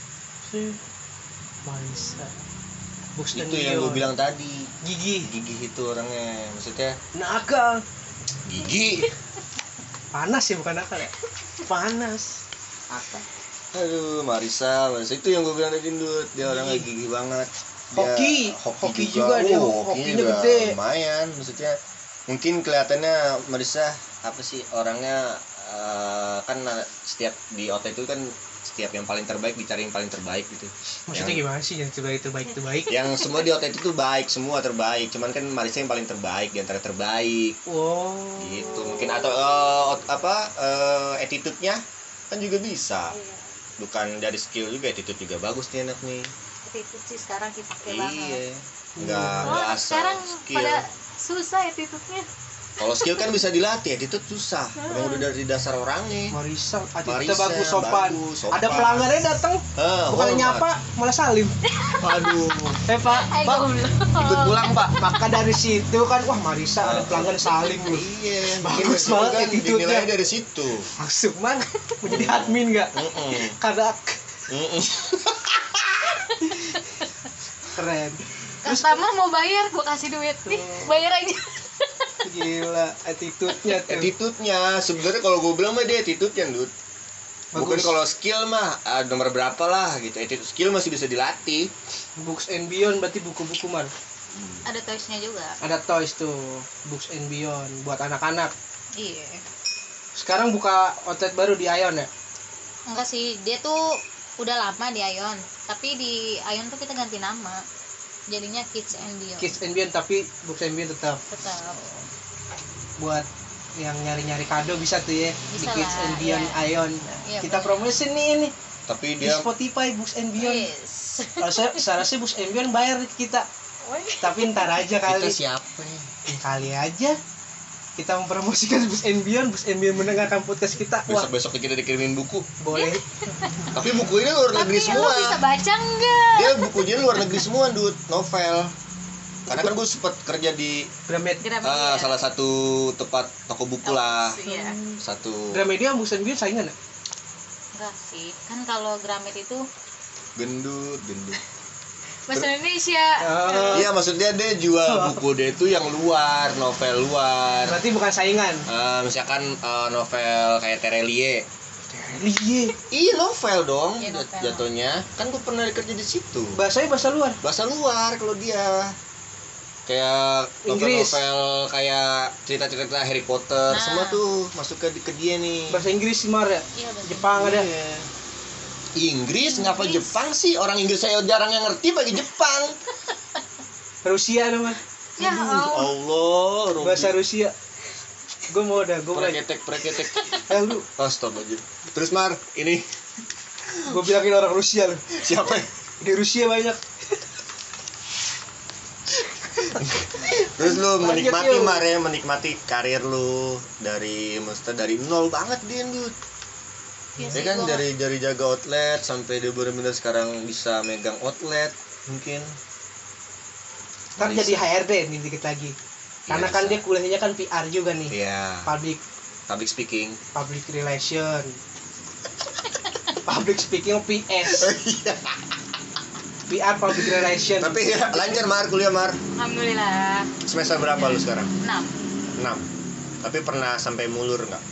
Sih. Marisa Books Itu yang gue bilang tadi. gigi Gigi itu orangnya, maksudnya. Nakal. Gigi. panas ya bukan nakal ya? Panas. Apa? Aduh, Marisa, Marisa itu yang gue bilang tadi Dut. Dia orangnya gigi banget. Dia Hoki. Hoki juga dia, Oh, hokinya hokinya juga gede. Lumayan, maksudnya mungkin kelihatannya Marisa apa sih orangnya eh, kan setiap di OT itu kan setiap yang paling terbaik dicari yang paling terbaik gitu. maksudnya Yang- gimana sih yang terbaik terbaik terbaik? Yang semua di OT itu tuh baik semua terbaik. Cuman kan Marisa yang paling terbaik di antara terbaik. Wow. Gitu mungkin. Atau eh, ot- apa eh, attitude-nya kan juga bisa. Bukan dari skill juga attitude juga bagus nih anak nih itu sih sekarang kita kayak banget. Iya nggak Oh, nggak anak asal sekarang skill. pada susah attitude-nya kalau skill kan bisa dilatih attitude susah. Emang udah dari dasar orangnya. Marisa attitude Marisa, bagus sopan. bagus, sopan. ada pelanggannya datang Eh, bukan hormat. nyapa malah salim. [laughs] Aduh eh pak. Ayo, pak. Ikut pulang pak. Maka dari situ kan wah Marisa ada pelanggan salim loh iya. Bagus banget kan attitude-nya. dari situ. Masuk man [laughs] mau jadi admin nggak? Mm-mm. kadak. Mm-mm. [laughs] keren customer mau bayar gue kasih duit. Nih bayar aja. Gila attitude-nya tuh. Attitude-nya. Sebenarnya kalau gue bilang mah dia attitude-nya Dut. bukan kalau skill mah ah, nomor berapa lah gitu. Attitude skill masih bisa dilatih. Books and Beyond berarti buku-buku man ada toysnya juga. Ada toys tuh Books and Beyond buat anak-anak. Iya. Sekarang buka outlet baru di Ion ya? Enggak sih dia tuh udah lama di Ion. Tapi di Ion tuh kita ganti nama jadinya Kids and Beyond. Kids and Beyond tapi Books and Beyond tetap. Tetap. Buat yang nyari-nyari kado bisa tuh ya di Bisa Kids lah, and Beyond iya. Ion. Iya, kita bener. promosi nih ini. Tapi di dia Spotify Books and Beyond. Yes. [laughs] Kalau saya seharusnya Books and Beyond bayar kita. Tapi ntar aja kali. siapa ya? Ya, kali aja kita mempromosikan Beyond Books and Beyond mendengarkan podcast kita. Wah. Besok besok kita dikirimin buku. Boleh. Tapi buku ini luar negeri tapi semua. lo bisa baca enggak dia bukunya luar negeri semua Dut. Novel. Karena kan gue sempet kerja di Gramet Gramedia. ah, salah satu tempat toko buku lah. Iya. satu. Gramedia Books and Beyond saingan ya? Enggak sih. Kan kalau Gramet itu gendut gendut bahasa Indonesia. Oh, Iya maksudnya dia jual [laughs] buku dia itu yang luar, novel luar. berarti bukan saingan Eh, misalkan eh, novel kayak Terelie. Iya Iya novel dong Iya, novel. jatuhnya. Kan gue pernah kerja di situ. bahasanya bahasa luar Bahasa luar kalau dia. Kayak Inggris. novel-novel kayak cerita-cerita Harry Potter Nah. semua tuh masuk ke, ke dia nih. bahasa Inggris sih Mar ya Iya, bahasa Jepang ada Iya. Inggris ngapa Inggris. Jepang sih? Orang Inggris saya jarang yang ngerti bagi Jepang. Rusia namanya Ya Allah. Allah, bahasa Rusia gue mau dah gue preketek preketek. eh lu Astagfirullah. Terus Mar, ini gue bilangin orang Rusia lu siapa? di Rusia banyak Terus lu Lanjut, menikmati yuk. Mar ya, menikmati karir lu dari maksudnya dari nol banget dia Dut. Iya Ya sih, kan gua- dari dari jaga outlet sampai dia benar-benar sekarang bisa megang outlet mungkin. Bisa. jadi HRD nih dikit lagi karena Iya, kan bisa. dia kuliahnya kan PR juga nih Iya, public public speaking. public relation public speaking PS [laughs] Iya. PR public relation Tapi ya, lancar Mar kuliah Mar. Alhamdulillah. Semester berapa lu sekarang? 6. 6. Tapi pernah sampai mulur nggak?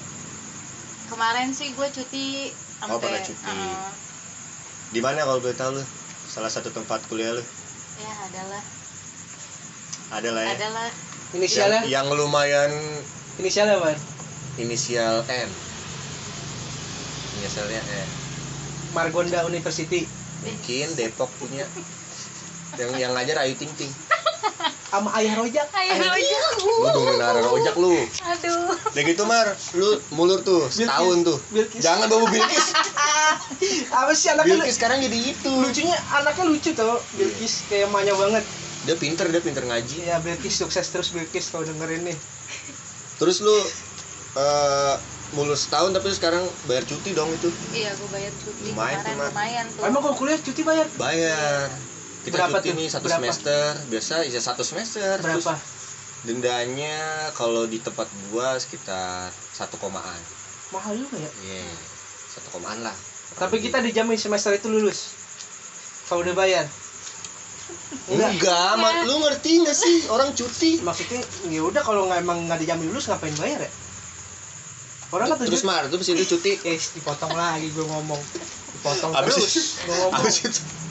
Kemarin sih gue cuti sampai Oh, pernah cuti. Heeh. Di mana kalau boleh tahu lu? Salah satu tempat kuliah lu? ya adalah Ada lah ya. adalah inisialnya Yang, yang lumayan inisialnya apa inisial N. Inisialnya N. Margonda University Mungkin Depok punya. Yang yang ngajar Ayu Ting Ting. Sama ayah rojak. Ayah rojak. lu dominan rojak lu. Aduh. Udah gitu mar lu mulur tuh setahun tuh. Bilkis. jangan bawa Bilkis. [laughs] Apa sih anaknya Bilkis sekarang jadi itu. Lucunya anaknya lucu tau Bilkis kayak emaknya banget. Dia pinter dia pinter ngaji. Ya Bilkis sukses terus Bilkis kalau dengerin nih. Terus lu eh mulus setahun tapi sekarang bayar cuti dong itu. Iya gue bayar cuti Lumayan kemarin tuh, lumayan tuh. Emang kalau kuliah cuti bayar? Bayar kita Berapa cuti tuh? nih satu Berapa? semester. Biasa ya satu semester. Terus berapa dendanya kalau di tempat gua sekitar satu komaan. Mahal juga ya? Iya satu komaan lah. Tapi kita dijamin semester itu lulus. Kalau udah bayar. Enggak, ma- lu ngerti nggak sih? Orang cuti. Maksudnya ya udah kalau nggak emang nggak dijamin lulus ngapain bayar ya? Orang kan terus mar terus itu cuti. Eh dipotong lagi gue ngomong dipotong Abis- terus. ngomong.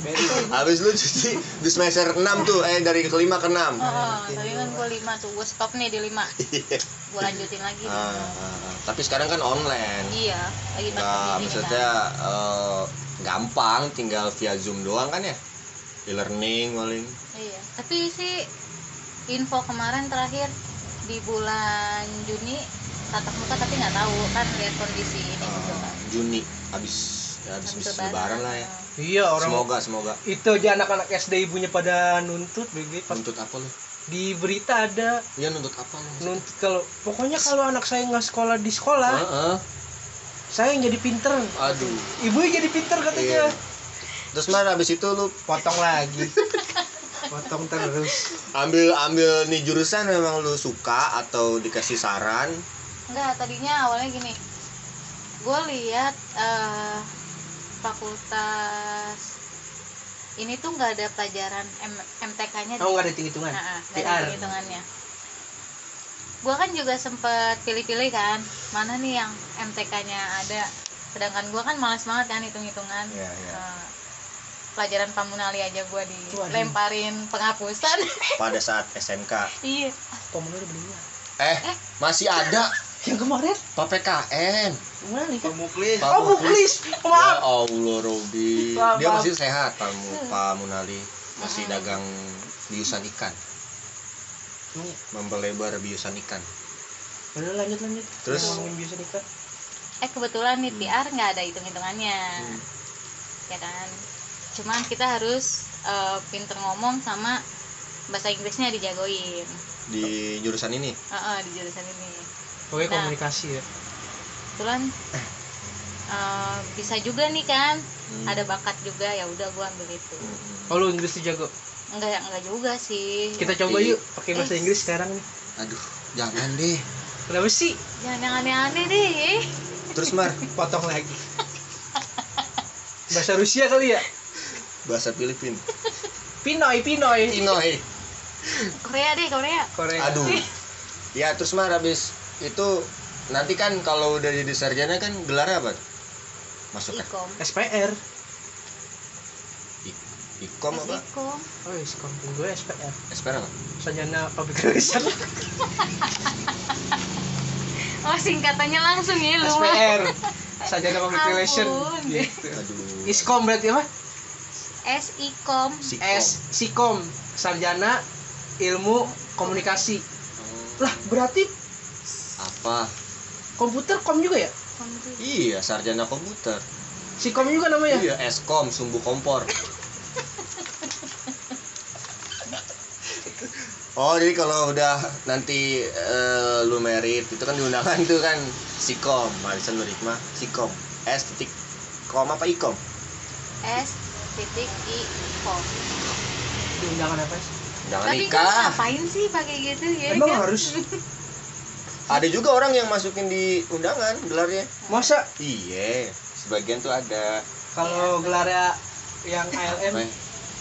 itu habis lu cuti di semester 6 tuh eh dari kelima ke enam. Oh, tadi kan gue lima tuh, gue stop nih di lima, gue lanjutin lagi. Ah, ah, ah. tapi sekarang kan online. Iya, lagi pandemi maksudnya eh, gampang tinggal via zoom doang kan ya? E-learning paling. Kan. Iya, tapi sih info kemarin terakhir di bulan Juni tatap muka tapi nggak tahu kan lihat kondisi ini gitu kan. Juni habis ya habis, habis lebaran lah ya. iya orang semoga semoga. Itu aja anak-anak SD ibunya pada nuntut pas nuntut apa lu? di berita ada. Iya nuntut apa lu nuntut kalau pokoknya kalau anak saya nggak sekolah di sekolah Heeh. saya yang jadi pinter. Aduh. Ibunya jadi pinter katanya. Iya. terus mar habis itu lu? Potong lagi. Potong terus. Ambil ambil nih jurusan memang lu suka atau dikasih saran? Enggak, tadinya awalnya gini. Gue lihat eh, fakultas ini tuh nggak ada pelajaran M MTK-nya oh nggak ada hitung-hitungan Nah, PR. ada hitungannya. Gua kan juga sempet pilih-pilih kan, mana nih yang MTK-nya ada. Sedangkan gua kan malas banget kan hitung-hitungan. Iya, iya. Eh, pelajaran pamunali aja gua Waduh. dilemparin penghapusan. pada saat SMK [laughs] iya. udah meninggal eh masih ada yang kemarin PPKN mana nih kan Pemuklis. Pak oh buklis Ya maaf Allah Robi dia masih sehat Pak Mu- Pak Munali masih Mm-mm. dagang biusan ikan membelebar biusan ikan udah lanjut lanjut Terus? Ngomongin biasa nikah Eh kebetulan nih PR nggak ada hitung-hitungannya. Hmm. Ya kan. Cuman kita harus eh, pinter ngomong sama bahasa Inggrisnya dijagoin. di jurusan ini Heeh, di jurusan ini. Pokoknya Nah. komunikasi ya. kebetulan eh, bisa juga nih kan Hmm. ada bakat juga ya udah gua ambil itu. Oh lu Inggris tuh jago? Enggak enggak juga sih. Kita coba yuk pakai bahasa Eh. Inggris sekarang nih. Aduh jangan deh kenapa sih? Jangan yang aneh-aneh deh. Terus Mar? [laughs] Potong lagi. Bahasa Rusia kali ya? Bahasa Filipin. Pinoy Pinoy. Pinoy. Korea deh Korea. Korea. Aduh. Ya terus Mar habis itu nanti kan kalau udah jadi sarjana kan gelarnya apa? Masuk kan? Ikom SPR I- ikom apa? Ikom oh iskom gue SPR SPR apa? Sarjana Public Relation [laughs] oh singkatannya langsung ya lu. SPR [laughs] Sarjana Public. Relation gitu. Aduh. Iskom berarti apa? S ikom Sikom. S Sikom Sarjana Ilmu Komunikasi. Oh, lah berarti apa? Komputer kom juga ya? Iya sarjana komputer. Sikom juga namanya? Iya eskom sumbu kompor. Oh jadi kalau udah nanti eh, lu merit itu kan di undangan tuh kan sikom Marisan Nurikmah sikom S titik kom apa ikom S titik ikom di undangan apa sih jangan tapi kan nikah ngapain sih pakai gitu ya emang kan? harus [laughs] ada juga orang yang masukin di undangan gelarnya masa iya sebagian tuh ada kalau gelarnya yang ALM ya?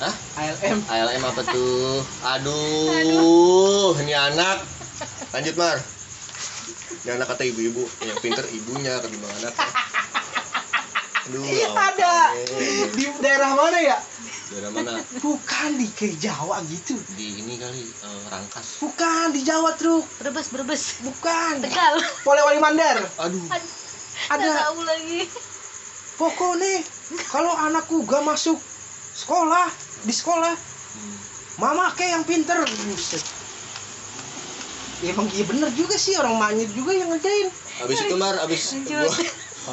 Hah? ALM ALM apa tuh? [laughs] Aduh, ini anak. Lanjut Mar. Ini anak kata ibu-ibu, yang pinter ibunya ketimbang anak. Aduh, Iya, ampun. ada. di daerah mana ya Daerah mana? bukan di ke Jawa gitu. Di ini kali eh, Rangkas. bukan di Jawa truk. Brebes Brebes. Bukan. Tegal. Polewali Mandar. Aduh. Ada. Tahu lagi. Pokoknya kalau anakku gak masuk sekolah di sekolah Hmm. mama kayak yang pinter. Buset. Ya emang iya bener juga sih orang maknya juga yang ngerjain. Abis itu mar, abis gua,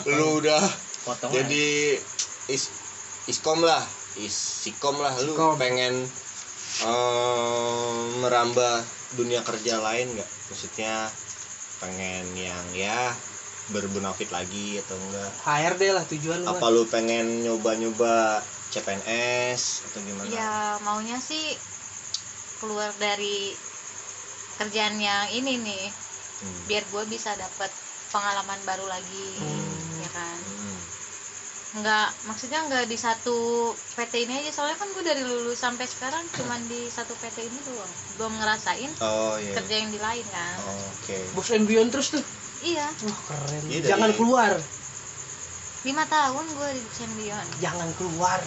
lu udah potong jadi is iskom lah, isikom lah, lu Sikom. pengen em, merambah dunia kerja lain nggak? Maksudnya pengen yang ya berbunafit lagi atau enggak? HRD lah tujuan lu Apa lu pengen nyoba-nyoba CPNS atau gimana? ya maunya sih keluar dari kerjaan yang ini nih Hmm. biar gue bisa dapat pengalaman baru lagi Hmm. ya kan Hmm. Nggak maksudnya nggak di satu PT ini aja. Soalnya kan gue dari lulus sampai sekarang cuman di satu PT ini doang. Belum ngerasain Oh iya. kerja yang di lain kan? Oh, Oke. Bos and Beyond terus tuh. Iya. Wah keren. Iya, dari- jangan keluar. Lima tahun gue di Beyond. Jangan keluar.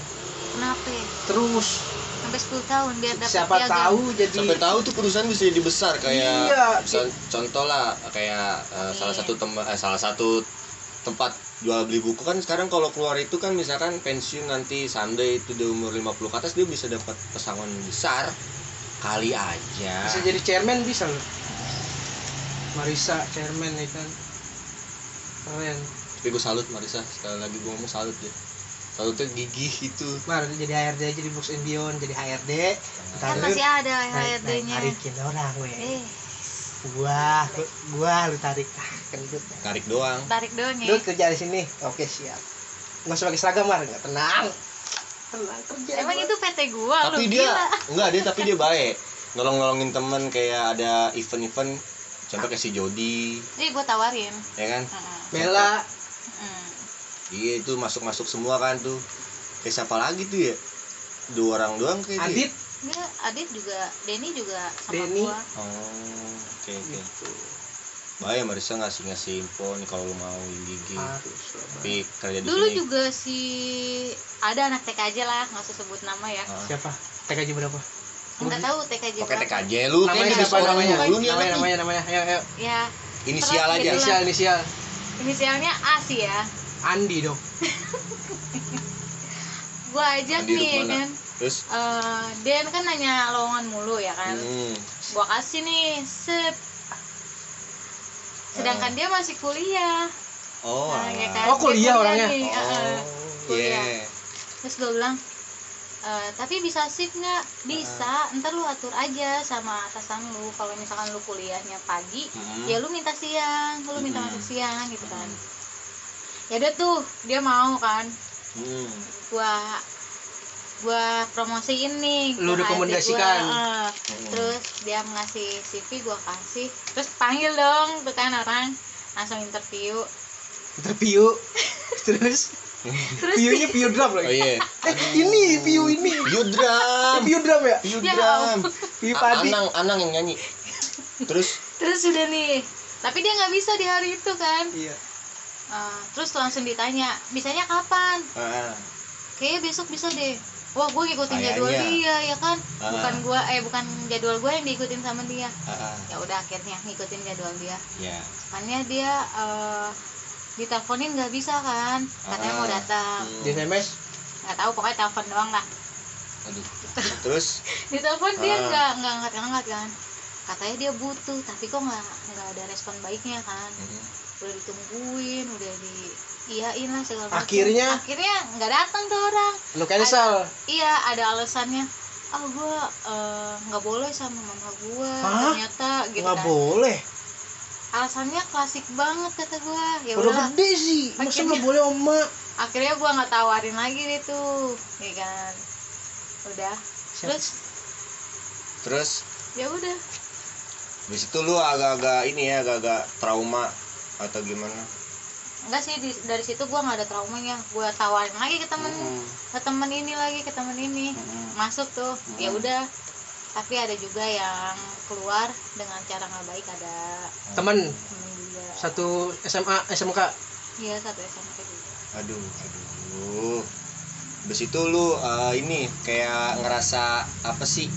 Kenapa? Ya? terus. Sampai 10 tahun biar dapat siapa piagam. tahu jadi Sampai tahu tuh perusahaan bisa jadi besar kayak Iya. con- contoh lah kayak eh, salah satu tem- eh, salah satu tempat jual beli buku kan sekarang kalau keluar itu kan misalkan pensiun nanti someday itu di umur 50 ke atas dia bisa dapat pesangon besar. Kali aja. Bisa jadi chairman bisa loh. Marisa chairman ya kan? Keren. Tapi gue salut Marisa sekali lagi gue ngomong salut deh salutnya gigih itu. Mar jadi HRD aja di Books and Beyond jadi HRD kan Ntar lu. masih ada HRD-nya tarikin orang weh. Eh gua gua lu tarik. Ah kendut tarik doang. Tarik doang lu ya kerja di sini. Oke siap. Nggak pakai seragam mar. Nggak tenang. Tenang kerja emang gua. itu PT gua tapi lu dia gila. enggak dia tapi dia baik. Nolong nolongin temen kayak ada event-event. Contoh kayak si Jody. Jadi gua tawarin. Ya kan? Heeh. Bella. Mm. iya itu masuk masuk semua kan tuh. Kayak siapa lagi tuh ya? Dua orang doang kayak. Adit. Dia Adit juga Denny juga sama Denny. gua. Oh oke oke. Gitu. Bahaya Marisa ngasih ngasih info nih kalau lu mau gigi harus tapi kerja di dulu sini. juga si ada anak TKJ lah nggak usah sebut nama ya. Ah. siapa? TKJ berapa? Nggak tahu TKJ Oke berapa. TKJ lu namanya siapa? namanya lu nih namanya namanya namanya. Ayo ayo. Ya inisial Terus aja. gitu inisial inisial. Inisialnya A sih ya. Andi dong. Gua ajak Andi nih ya kan terus? Eh, Den kan nanya lowongan mulu ya kan? Hmm, gua kasih nih set sedangkan dia masih kuliah. Oh Nah, ya kan? Oh, kuliah Dia orangnya? nih, oh heeh. kuliah. iya. Terus gue bilang "E, tapi bisa shift nggak? Bisa. Ntar lu atur aja sama atasan lu. Kalau misalkan lu kuliahnya pagi Hmm. ya lu minta siang. Lu minta Hmm. masuk siang gitu kan. Ya udah tuh dia mau kan? Hmm. gua gua promosiin nih Lu rekomendasikan. gua, heeh. terus dia ngasih CV gua kasih terus panggil dong tuh kan orang langsung interview. Interview? [laughs] Terus? Terus piunya piu drum oh lagi iya. Eh ini piu ini. Piu drum. [laughs] Piu drum ya? Piu Ya drum. piu padi. Anang Anang yang nyanyi. Terus? Terus udah nih. Tapi dia nggak bisa di hari itu kan? Iya. Eh, terus langsung ditanya bisanya kapan? Ah, kayaknya besok bisa deh wah gue ngikutin jadwal dia ya kan? Ah. bukan gua eh bukan jadwal gue yang diikutin sama dia. Ah, ya udah akhirnya ngikutin jadwal dia. Makanya dia eh diteleponin nggak bisa kan? Katanya mau Ah. datang. Hmm. di SMS nggak tahu pokoknya telepon doang lah. Aduh terus? [laughs] Ditelepon dia nggak nggak angkat angkat kan? Katanya dia butuh tapi kok nggak nggak ada respon baiknya kan? Hmm, udah ditungguin udah di iyain lah segala macam. Akhirnya? akhirnya nggak datang tuh orang. Lu cancel? Iya ada alasannya. Ah gue nggak boleh sama mama gue Hah? ternyata gitu nggak kan. boleh? Alasannya klasik banget kata gue ya udah udah gede sih. Masa Akhirnya- nggak boleh oma akhirnya gue nggak tawarin lagi deh tuh ya kan. Udah. Siap. terus? Terus? Ya udah. Di situ lu agak-agak ini ya agak-agak trauma atau gimana enggak sih di- dari situ gue nggak ada traumanya gue tawarin lagi ke temen. Hmm, ke temen ini lagi ke temen ini. Hmm. masuk tuh. Ya Hmm. udah. Tapi ada juga yang keluar dengan cara nggak baik ada temen? Temen juga satu SMA SMK iya satu SMP juga. Aduh aduh. Habis itu lu eh, ini kayak ngerasa apa sih?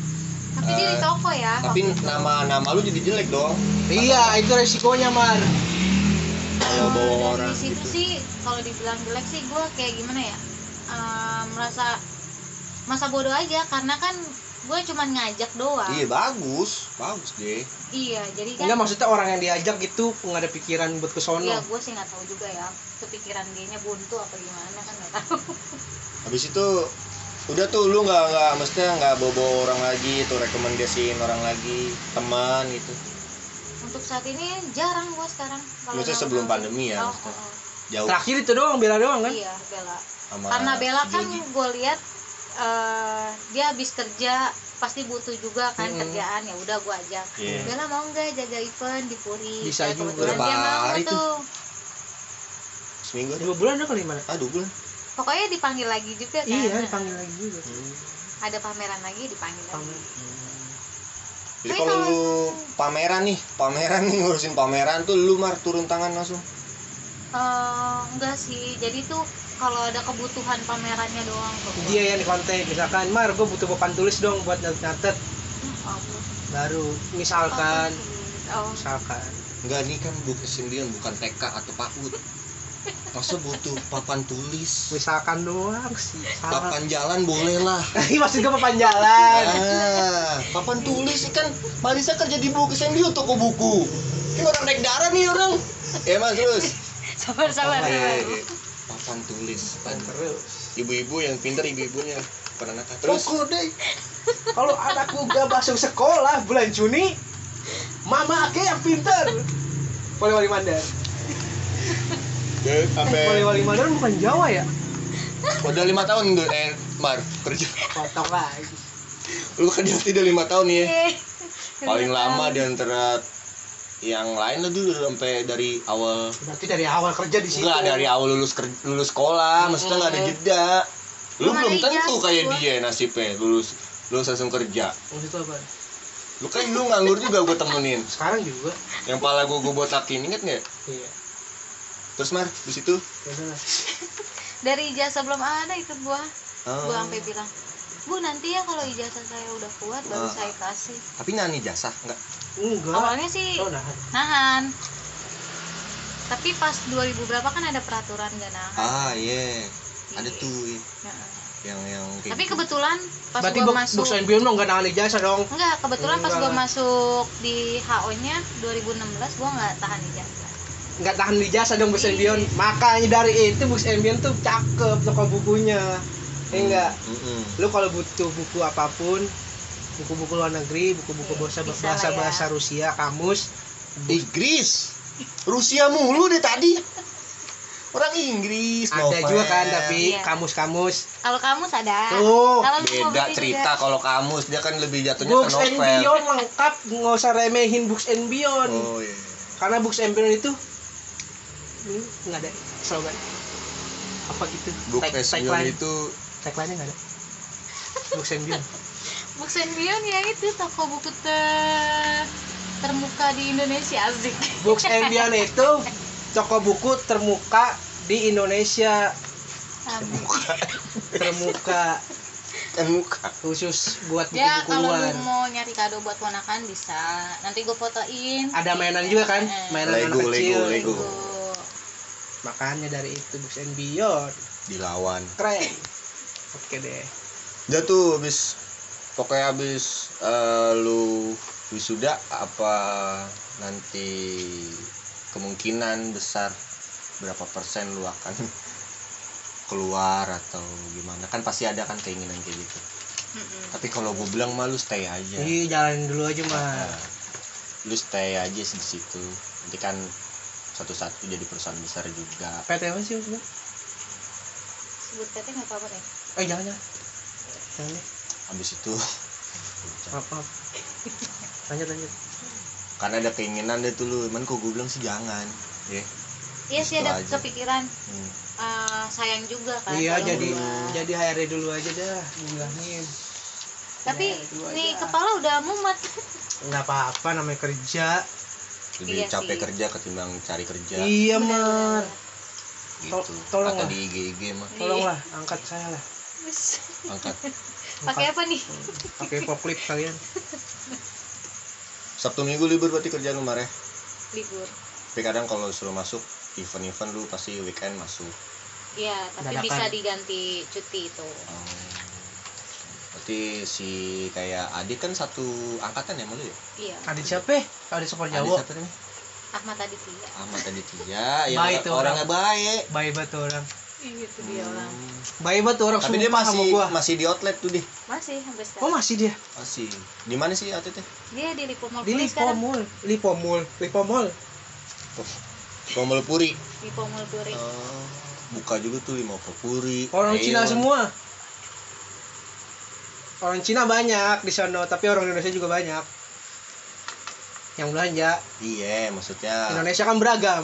Tapi dia di Eh, toko ya tapi waktu itu. nama nama lu jadi jelek dong. Iya itu resikonya mar kalau bawa dari orang situ gitu. sih kalau dibilang jelek sih gue kayak gimana ya Eh, merasa masa bodoh aja karena kan gue cuman ngajak doang. Iya bagus. Bagus deh iya jadi kan enggak maksudnya orang yang diajak gitu nggak ada pikiran buat ke sono? Iya, gue sih nggak tahu juga ya kepikiran dia nya buntu apa gimana kan nggak tahu. [laughs] habis itu udah tuh lu nggak nggak maksudnya nggak bobo orang lagi tuh rekomendasiin orang lagi teman gitu Untuk saat ini jarang gue sekarang. Kalau Maksudnya sebelum pandemi ya, Oh, oh, oh. jauh terakhir itu doang bela doang kan Iya, Bella. sama Karena Bella si kan gue lihat eh, dia habis kerja pasti butuh juga kan Mm-mm. kerjaan ya udah gue ajak. Iya. Bella mau nggak jaga event di Puri? Bisa Ya, juga. dia mau hari tuh? seminggu dua bulan ada kali mana ah dua bulan Pokoknya dipanggil lagi juga kan. iya dipanggil lagi juga Ada pameran lagi dipanggil lagi. Panggil. Jadi kalau lu pameran nih pameran nih ngurusin pameran tuh lu mar turun tangan langsung? Eh, enggak sih. Jadi tuh kalau ada kebutuhan pamerannya doang kok. dia yang di kontak misalkan mar gue butuh papan tulis dong buat nyatet Oh, bu- baru oh, misalkan oh, misalkan. Enggak nih kan bukan sembilan bukan TK atau PAUD masa butuh papan tulis? Misalkan doang sih salah. Papan jalan boleh lah. [laughs] Ini maksud gue papan jalan. Ah papan tulis sih kan. Marisa kerja di buku Sendio toko buku. Ini orang naik darah nih orang. Ya mas terus. Sabar sabar Eh, sabar. eh, papan tulis terus. Ibu-ibu yang pinter ibu-ibunya. Pernah terus. Pukul deh. Kalau anakku gak masuk sekolah bulan Juni mama ake yang pinter. Wali Wali Mandar ya, sampai Wali Wali Mandar bukan Jawa ya? Udah lima tahun tuh eh Mar kerja. Kotok lagi. Lu kerja tidak lima tahun nih ya. Eh, paling lama di antara yang lain lah dulu sampai dari awal berarti dari awal kerja di situ. Enggak dari awal lulus ker- lulus sekolah maksudnya nggak ada Hmm. jeda. Lu Belum tentu kayak gua. dia nasibnya lulus lulus langsung kerja. Maksud itu apa? Lu kan lu nganggur juga gue temenin. Sekarang juga. Yang pala gue gue botakin inget nggak? Iya terus mar di situ [laughs] dari ijazah belum ada ikut gua Oh. gua sampai bilang bu nanti ya kalau ijazah saya udah kuat baru Ah. saya kasih tapi nani jasa enggak enggak awalnya sih oh nah nahan tapi pas 2000 berapa kan ada peraturan gak nahan ah iya ada Iya. tuh iya. Heeh. yang yang kayak tapi gitu. kebetulan pas berarti gua buk masuk Senbion dong gak nahan ijazah dong enggak kebetulan pas Enggak. gua masuk di HO nya 2016 gua nggak tahan ijazah nggak tahan ijazah dong buk Iya. Senbion makanya dari itu buk Senbion tuh cakep toko bukunya. Ya enggak lu kalau butuh buku apa pun buku-buku luar negeri buku-buku Iya, bahasa bahasa lah ya. bahasa Rusia kamus. Inggris Rusia mulu deh tadi. Orang Inggris ada novel. juga kan tapi Iya. kamus-kamus. Kalau kamu sadar Tuh, kalau mau beda cerita kalau kamus dia kan lebih jatuhnya ke Books and novel. Beyond lengkap nggak usah remehin Books and Beyond oh iya. Karena Books and Beyond itu ini nggak ada slogan? Apa gitu? Book Tag- tagline? Itu tagline nggak ada? Books and Beyond Books and Beyond ya itu toko buku ter termuka di Indonesia asik. Books and [laughs] Beyond itu toko buku termuka di Indonesia. Termuka. Kan muka khusus buat ya buku-buku kalau lu mau nyari kado buat ponakan bisa. Nanti gue fotoin. Ada mainan juga kan? Eh, mainan Lego, anak kecil. Lego, Lego. Makanya dari itu Books and Beyond. Dilawan. Keren. Oke deh. Dia tuh habis pokoknya habis eh, lu wisuda apa nanti kemungkinan besar berapa persen lu akan [laughs] keluar atau gimana? Kan pasti ada kan keinginan kayak gitu. Mm-mm. tapi kalau gue bilang mah lu stay aja. Iya jalanin dulu aja mah Nah, lu stay aja di situ. Nanti kan satu satu jadi perusahaan besar juga. PT apa sih maksudnya? sebut PT nggak apa-apa deh. Eh jangan jangan. Jangan deh. Habis itu [laughs] maaf lanjut lanjut. Karena ada keinginan deh tuh lu emang kok gue bilang sih jangan. Ya iya sih Itu ada aja. kepikiran. Hmm. eh, sayang juga kan iya jadi gua. jadi HRD dulu aja dah bilangin. Tapi Ya, dulu nih aja. kepala udah mumet. Nggak apa-apa namanya kerja lebih Iya capek sih. kerja ketimbang cari kerja. Iya mar. gitu. to- tolong atau lah. di IG IG mah tolonglah angkat saya lah. Angkat. [laughs] Pakai apa nih? Pakai forklift kalian. Sabtu Minggu libur berarti kerjaan lu Mare libur. Tapi kadang kalau suruh masuk event-event lu pasti weekend masuk. Iya tapi Dadakan. bisa diganti cuti itu. Oh. Berarti si kayak Adit kan satu angkatan ya malu ya? Iya. Adit siapa? Adit Super Adit Jawa. siapa namanya? Ahmad Aditya. Ahmad Aditya [laughs] yang Baik tuh orangnya baik. Baik banget orang. Iya, itu dia orang. Baik banget orang tapi dia masih gua. masih di outlet tuh deh. Masih sampai Oh sekarang. masih dia? Masih. Di mana sih outletnya? Dia di Lipo Mall di Puri sekarang. Lipomol, Lipomol, Lipomol. Komol Puri. Lipo Mall Puri. Oh, buka juga tuh lima Puri. Orang. Cina semua. Orang Cina banyak di sana, tapi orang Indonesia juga banyak. Yang belanja. iya maksudnya Indonesia kan beragam.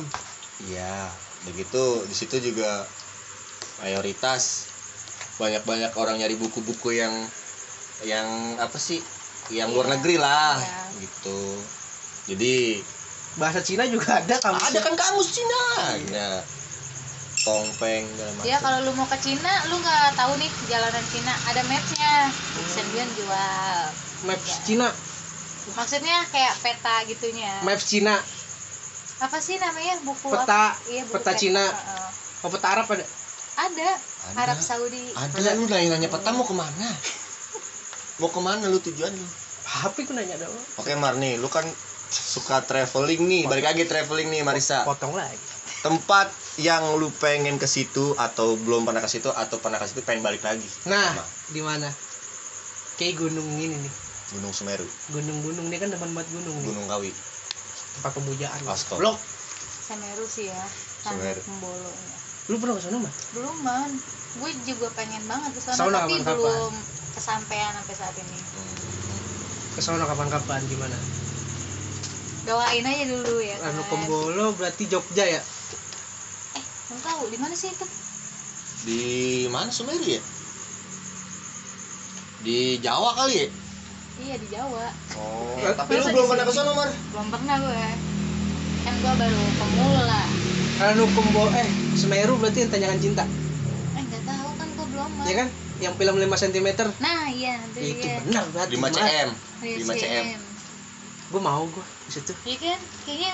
Iya, begitu di situ juga mayoritas banyak-banyak orang nyari buku-buku yang yang apa sih? Yang luar Iya, negeri lah iya. gitu. Jadi Bahasa Cina juga ada kamu. ada kan kamus Cina. Ya. Tongpeng segala macam. Ya kalau lu mau ke Cina, lu nggak tahu nih jalanan Cina, ada mapsnya. Senbion jual. Maps Cina, Maksudnya kayak peta gitunya. Maps Cina, Apa sih namanya buku Peta- apa? Iya, buku peta Cina. Heeh. oh, peta Arab ada. Ada. Ada. Arab Saudi. Ada lu nanya-nanya peta mau ke mana? Mau ke mana lu tujuan lu? Apa aku nanya dong? Oke Mar nih, lu kan suka traveling nih, balik lagi traveling nih Marisa. Potong lagi. Tempat yang lu pengen ke situ atau belum pernah ke situ atau pernah ke situ pengen balik lagi Nah, di mana? Kayak gunung ini nih. Gunung Semeru Gunung-gunung dia kan depan banget gunung nih. Gunung Kawi Tempat pemujaan. Astaga. Blok. Semeru sih ya. Semeru. Pembolo. Lu pernah ke sana, Mbak? Belum man. Gue juga pengen banget ke sana tapi kapan-kapan? belum kesampaian sampai saat ini. Ke sana kapan-kapan gimana? Doain aja dulu ya kan. Anu Kembolo berarti Jogja ya? Belum tahu di mana sih itu? di mana Semeru ya di Jawa kali ya Iya di Jawa. oh Eh, tapi lu belum pernah ke sana Mar Belum pernah gue. Kan gue baru pemula. Anu Kembolo eh Semeru berarti yang tanyakan cinta. Eh nggak tahu kan gue belum. Man. Ya kan? Yang film 5 cm. Nah iya nanti itu dia. benar berarti. 5 cm Iya, 5 cm Gue mau gue di situ. Iya kan? Kayaknya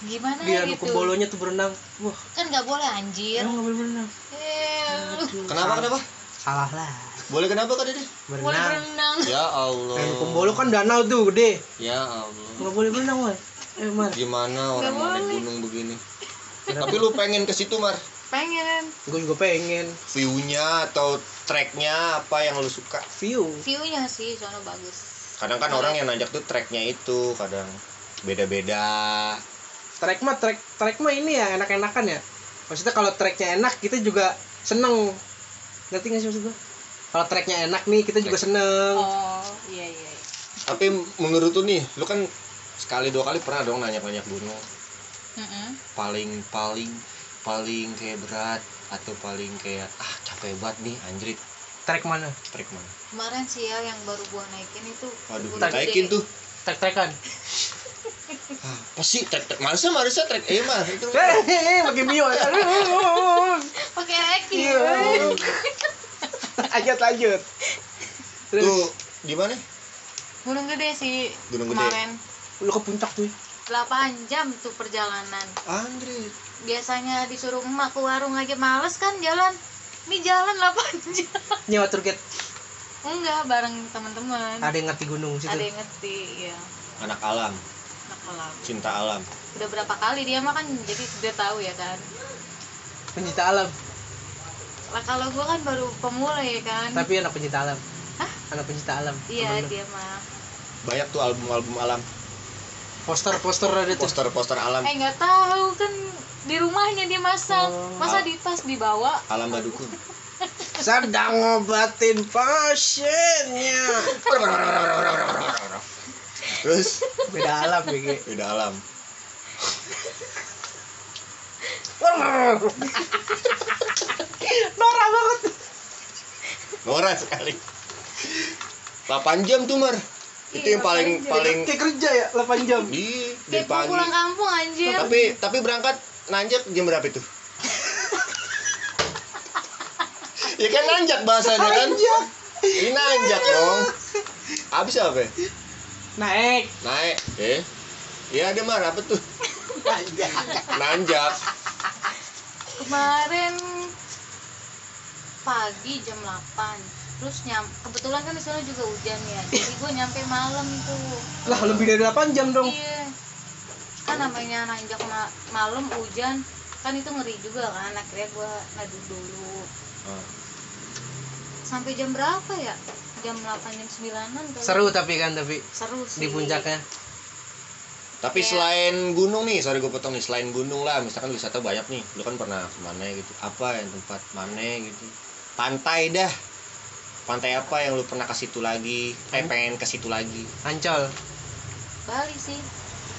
gimana Di anu gitu. Kembolonya tuh berenang. Wah, Kan nggak boleh anjir. emang nggak boleh berenang. Eh, Aduh, kenapa kenapa Salah lah. boleh kenapa kak Dede boleh Berenang. berenang. ya Allah Anu Kembolo kan danau tuh gede. ya Allah Nggak boleh berenang, Mas. Eh, Mar. gimana orang mau naik boleh. gunung begini tapi lu pengen ke situ Mar Pengen. Gue juga pengen view-nya atau tracknya apa yang lu suka view. View-nya sih sono bagus. kadang kan orang yang nanjak tuh tracknya itu kadang beda-beda Trek mah trek trek mah ini ya enak-enakan ya. Maksudnya kalau treknya enak kita juga seneng. Ngerti nggak sih maksud gue? Kalau treknya enak nih kita juga seneng. Oh, iya iya. iya. tapi menurut lu nih lu kan sekali dua kali pernah dong nanya-nanya gunung Mm-mm. paling paling paling kayak berat atau paling kayak ah capek banget nih anjrit Trek mana? trek mana Kemarin sih ya yang baru gua naikin itu. waduh naikin tuh Trek-trekan. ah, [laughs] apa sih trek trek Marisa Marisa trek eh mah itu Hehehe, pakai bio. Aduh. Pakai Eki. Iya. Lanjut lanjut. Terus tuh di mana Gunung Gede sih. Gunung Gede. Kemarin lu ke puncak tuh. 8 jam tuh perjalanan. anjrit Biasanya disuruh emak ke warung aja males kan jalan. Ini jalan 8 [laughs] jam. Nyewa guide. Enggak, bareng teman-teman. Ada yang ngerti gunung situ. Ada yang ngerti, ya. anak alam alam. cinta alam Udah berapa kali dia mah kan jadi udah tahu ya kan. Pencinta alam. Lah kalau gua kan baru pemula ya kan. Tapi anak pencinta alam. Hah? Anak pencinta alam. Iya, dia mah. banyak tuh album-album alam Poster-poster ada tuh. poster-poster alam Eh nggak tahu kan di rumahnya dia masang. Oh. Masa di tas dibawa? alam badukun [laughs] Sedang ngobatin pasiennya. [laughs] terus Beda alam ya, Ge. beda alam Norak banget. norak sekali 8 jam tuh Mar itu Iya, yang paling paling Kayak kerja ya 8 jam. di dari Kayak mau pagi pulang kampung anjir. tapi tapi berangkat nanjak jam berapa itu [laughs] ya kan nanjak bahasanya kan Nanjak. ini nanjak dong habis apa ya? Naik. naik. Eh? Iya ada mar apa tuh [laughs] nanjak. Kemarin pagi jam 8 terus nyam kebetulan kan di sana juga hujan ya. Jadi gue nyampe malam tuh. Lah lebih dari 8 jam dong. Iya. Kan namanya nanjak ma- malam hujan. Kan itu ngeri juga kan. Akhirnya gue neduh dulu. Oh. sampai jam berapa ya jam 8 jam 9an kali. seru tapi kan tapi seru sih. di puncaknya. Tapi Kayak- selain gunung nih, sorry gue potong nih, selain gunung lah, misalkan wisata banyak nih, lu kan pernah ke mana gitu, apa yang tempat mana gitu, pantai dah, pantai apa yang lu pernah ke situ lagi, eh pengen ke situ lagi, ancol. Bali sih.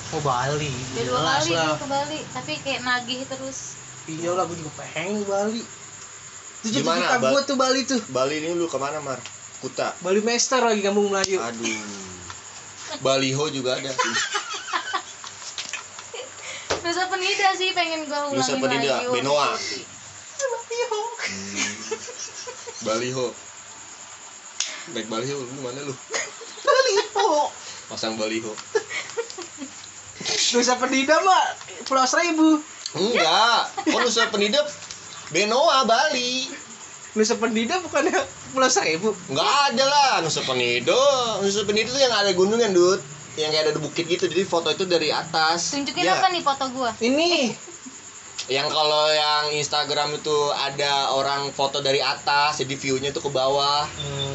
Oh Bali. Udah dua jelas kali lah. ke Bali tapi kayak nagih terus. Iya lah gue juga pengen ke Bali. Itu cita-cita gue tuh Bali tuh. Bali ini lu ke mana mar? Kuta, Bali Master lagi kampung Melayu aduh, Baliho juga ada, [laughs] Nusa Penida sih pengen gue ulangin Nusa Penida, lagi Benoa. itu. Hmm. Baliho, baik Baliho, lu mana lu? Baliho Pasang Baliho, Nusa Penida mah Pulau Seribu enggak, oh Nusa Penida, Benoa Bali. Nusa Penida bukannya Pulau Seribu Nggak ada lah Nusa Penida. Nusa Penida tuh yang ada gunungan, Dut. Yang kayak ada bukit gitu. Jadi foto itu dari atas. tunjukin Iya. apa nih foto gue ini Yang kalau yang Instagram itu ada orang foto dari atas, jadi view-nya tuh ke bawah.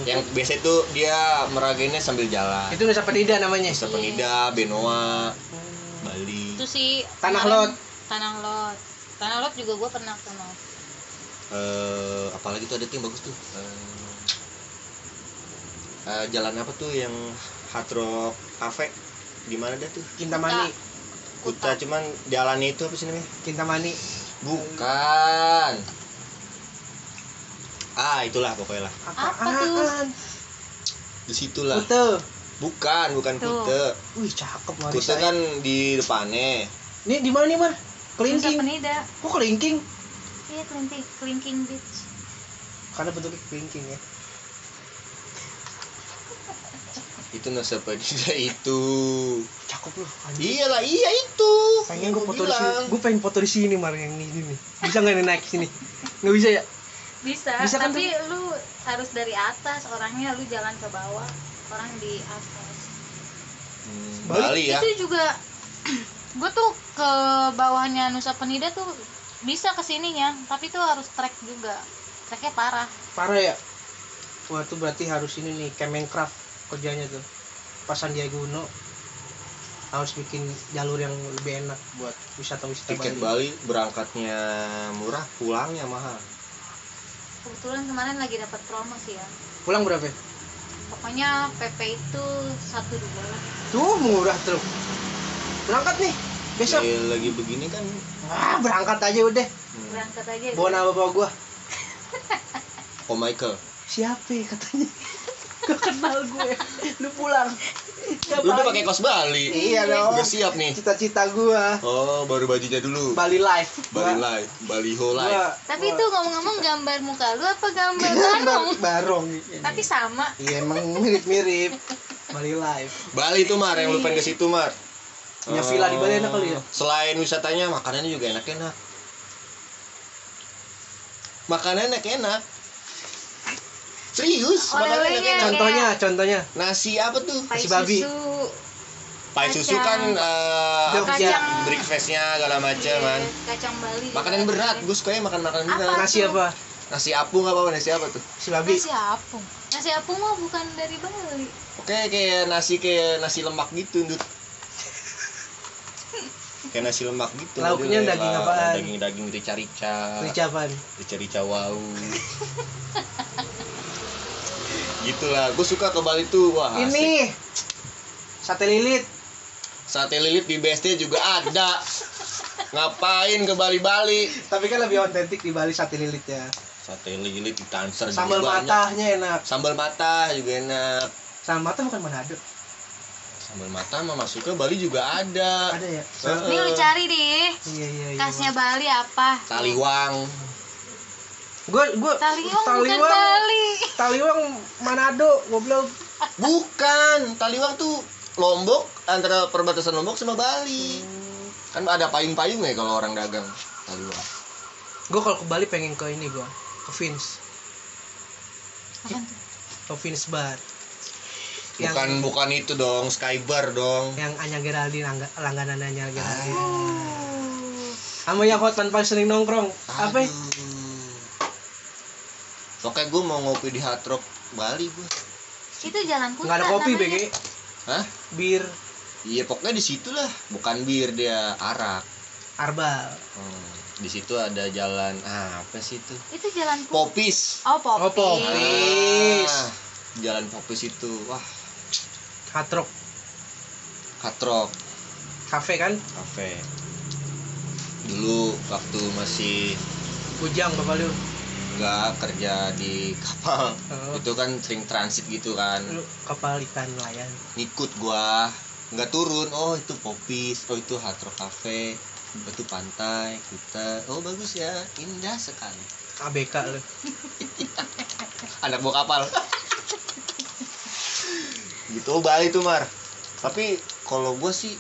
Yang biasa itu dia meragainnya sambil jalan. itu Nusa Penida namanya Nusa Penida, Benoa, Bali. itu sih Tanah Lot. Tanah Lot Tanah Lot juga gue pernah ke Eh, apalagi tuh ada tuh yang bagus tuh. Eh, eh, jalan apa tuh yang Hard Rock Cafe? Di mana dah tuh? Kintamani Kuta cuman jalannya itu apa sih namanya? Kintamani Bukan. Ah, itulah pokoknya lah. Apa tuh? Apaan? Di situlah. Kute Bukan, bukan Tuh. Kute. Wih cakep Kute Marisa kan di depannya. Ini di mana nih Mar? Kelingking Kok kelingking? Iya kelingking kelingking beach Karena bentuknya kelingking ya Itu Nusa Penida [laughs] itu. Cakep loh. Iyalah, iya itu. Pengen gue Gua foto di sini. Gue pengen foto di sini Mar yang ini nih. Bisa nggak nih naik sini? Nggak bisa ya? bisa, Bisa kan tapi lu harus dari atas orangnya lu jalan ke bawah orang di atas Hmm, Bali Bali ya. itu juga [clears throat] gue tuh ke bawahnya Nusa Penida tuh bisa ke sininya tapi tuh harus trek juga treknya parah Parah ya? Wah itu berarti harus ini nih Kemencraft kerjanya tuh. Pas Sandiaga Uno harus bikin jalur yang lebih enak buat wisata-wisata Tiket Bali. Bali berangkatnya murah, pulangnya mahal. kebetulan kemarin lagi dapat promo sih ya Pulang berapa? ya? pokoknya PP itu satu dua lah Tuh murah tuh. Berangkat nih besok. Ya, lagi begini kan. Ah berangkat aja udah. berangkat aja Bawa nama bawa gua. [laughs] Oh Michael. Siapa ya katanya? Gak kenal gue. Lu pulang. Lu udah pakai kos Bali. Iya dong. Udah siap nih. Cita-cita gua Oh, baru bajunya dulu. Bali Live. Bali live, Baliho live. gua- tapi gua- itu ngomong-ngomong gambar muka lu apa gambar gambar barong barong. tapi sama Iya emang mirip-mirip. Bali Live. Bali itu Mar, yang lu pengen ke situ Mar. Punya villa di Bali enak kali ya? Selain wisatanya, makanannya juga enak-enak. Makanannya enak-enak. Serius, makanannya Oleh-olehnya. enak-enak. Contohnya, contohnya. Nasi apa tuh? pai Nasi babi. susu Pai susu Kacang. kan eh, apa sih? breakfastnya segala macam kan. Iya, kacang Bali juga Makanan berat, ada. gue sukanya makan makanan Apa? berat. Nasi apa? Nasi apung apa nasi apa tuh? Si babi. nasi apung nasi apung mah bukan dari Bali Oke kayak nasi kayak nasi lemak gitu, Ndut. Kayak nasi lemak gitu. Lauknya modelnya. daging Lah, apaan? Daging-daging rica-rica. Ricapan. Rica-rica wow. [laughs] Gitulah, gue suka ke Bali tuh, wah asik. Ini sate lilit. Sate lilit di BSD juga ada. Ngapain ke Bali-Bali? Tapi kan lebih otentik di Bali sate lilit ya. Sate lilit di Tanser Sambal matahnya enak. Sambal mata juga enak. Sambal mata bukan Manado. Sambal mata mah masuknya Bali juga ada. Ada ya? Heeh. ini lu cari deh Iya iya iya. khasnya Bali apa Taliwang. Gue gue Taliwang bukan Bali Taliwang Manado goblok. Bukan, Taliwang tuh Lombok antara perbatasan Lombok sama Bali. Kan ada payung-payung ya kalau orang dagang Taliwang. Gue kalau ke Bali pengen ke ini gue ke Vince. Apaan tuh? Province Bar yang bukan bukan itu dong Skybar dong yang Anya Geraldine langga, langganan Anya Geraldine Oh. sama yang hot paling sering nongkrong apa ya? Pokoknya gue mau ngopi di Hard Rock Bali gue. Itu jalan putar. nggak ada kopi. BG Hah? bir Iya pokoknya di situ lah, bukan bir dia arak. arbal Hmm, di situ ada jalan ah, apa sih itu? Itu jalan. Popis. Oh, popis. Oh, popis. Ah, jalan Popis itu. Wah, hard rock. Hard Rock. Cafe kan? Cafe. Dulu waktu masih bujang bapak lu. Nggak kerja di kapal, Oh. itu kan sering transit gitu kan. lu kapal ikan nelayan. Ngikut gua. Nggak turun. Oh itu popis. Oh itu hard rock cafe. Itu pantai kita oh bagus ya. Indah sekali. ABK lu. [laughs] Anak bawa kapal [laughs] gitu oh Bali tuh mar. Tapi kalau gua sih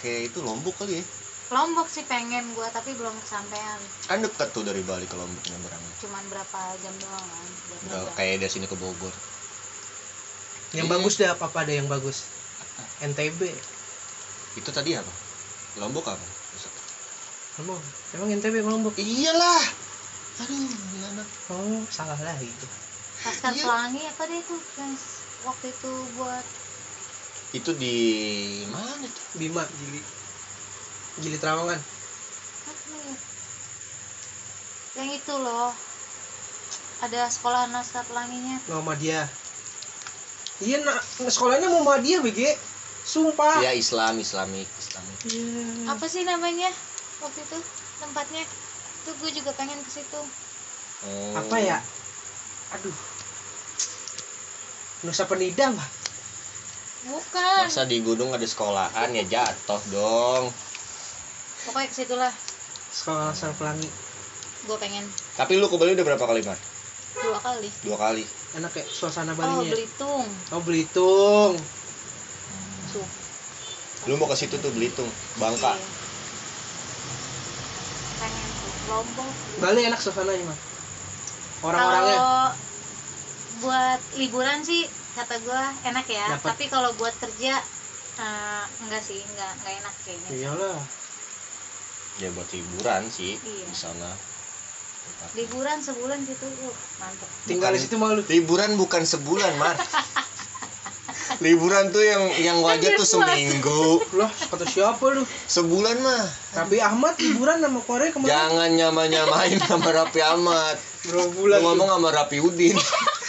kayak itu lombok kali ya. Lombok sih pengen gua tapi belum kesampaian. kan deket tuh dari Bali ke Lombok nyebrangnya Cuman berapa jam doang kan. udah kayak dari sini ke Bogor. Yang Iya. bagus deh apa apa ada yang bagus? NTB itu tadi apa? Lombok apa? Emang, emang NTB Lombok? Iyalah. Aduh anak oh salah lagi itu. Laskar Iya. Pelangi apa deh itu yang s- waktu itu buat itu di mana tuh Bima Gili Gili Trawangan ya? Yang itu loh. Ada sekolah Laskar Pelanginya. Muhammadiyah iya nak sekolahnya Muhammadiyah BG sumpah ya Islam Islamik Islamik Iya. Apa sih namanya? Waktu itu tempatnya. Itu gue juga pengen ke situ. Oh. apa ya aduh Nusa Penida mah Bukan. Masa di gunung ada sekolahan ya jatuh dong. Pokoknya ke situ lah. sekolah asal pelangi Gue pengen Tapi lu ke Bali udah berapa kali, Mar? dua kali. Dua kali. enak ya suasana Oh, Balinya ya? Belitung. oh Belitung Tuh. Lu mau ke situ tuh Belitung, Bangka. Iya. Pengen tuh. Lombok. Bali enak suasananya mah orang-orangnya Kalau buat liburan sih kata gua enak ya. Dapat. Tapi kalau buat kerja eh, enggak sih, enggak enggak enak kayaknya. iyalah Ya buat hiburan sih Iya. di sana. Liburan sebulan situ, uh, mantep. tinggal di situ malu Liburan bukan sebulan, Mar. [laughs] Liburan tuh yang yang wajah tuh seminggu, lah kata siapa lu sebulan mah. Tapi Ahmad liburan sama Korea kemarin Jangan nyama-nyamain sama Rapi Ahmad. berapa Lu bulan ngomong sama Rapi Udin. [laughs]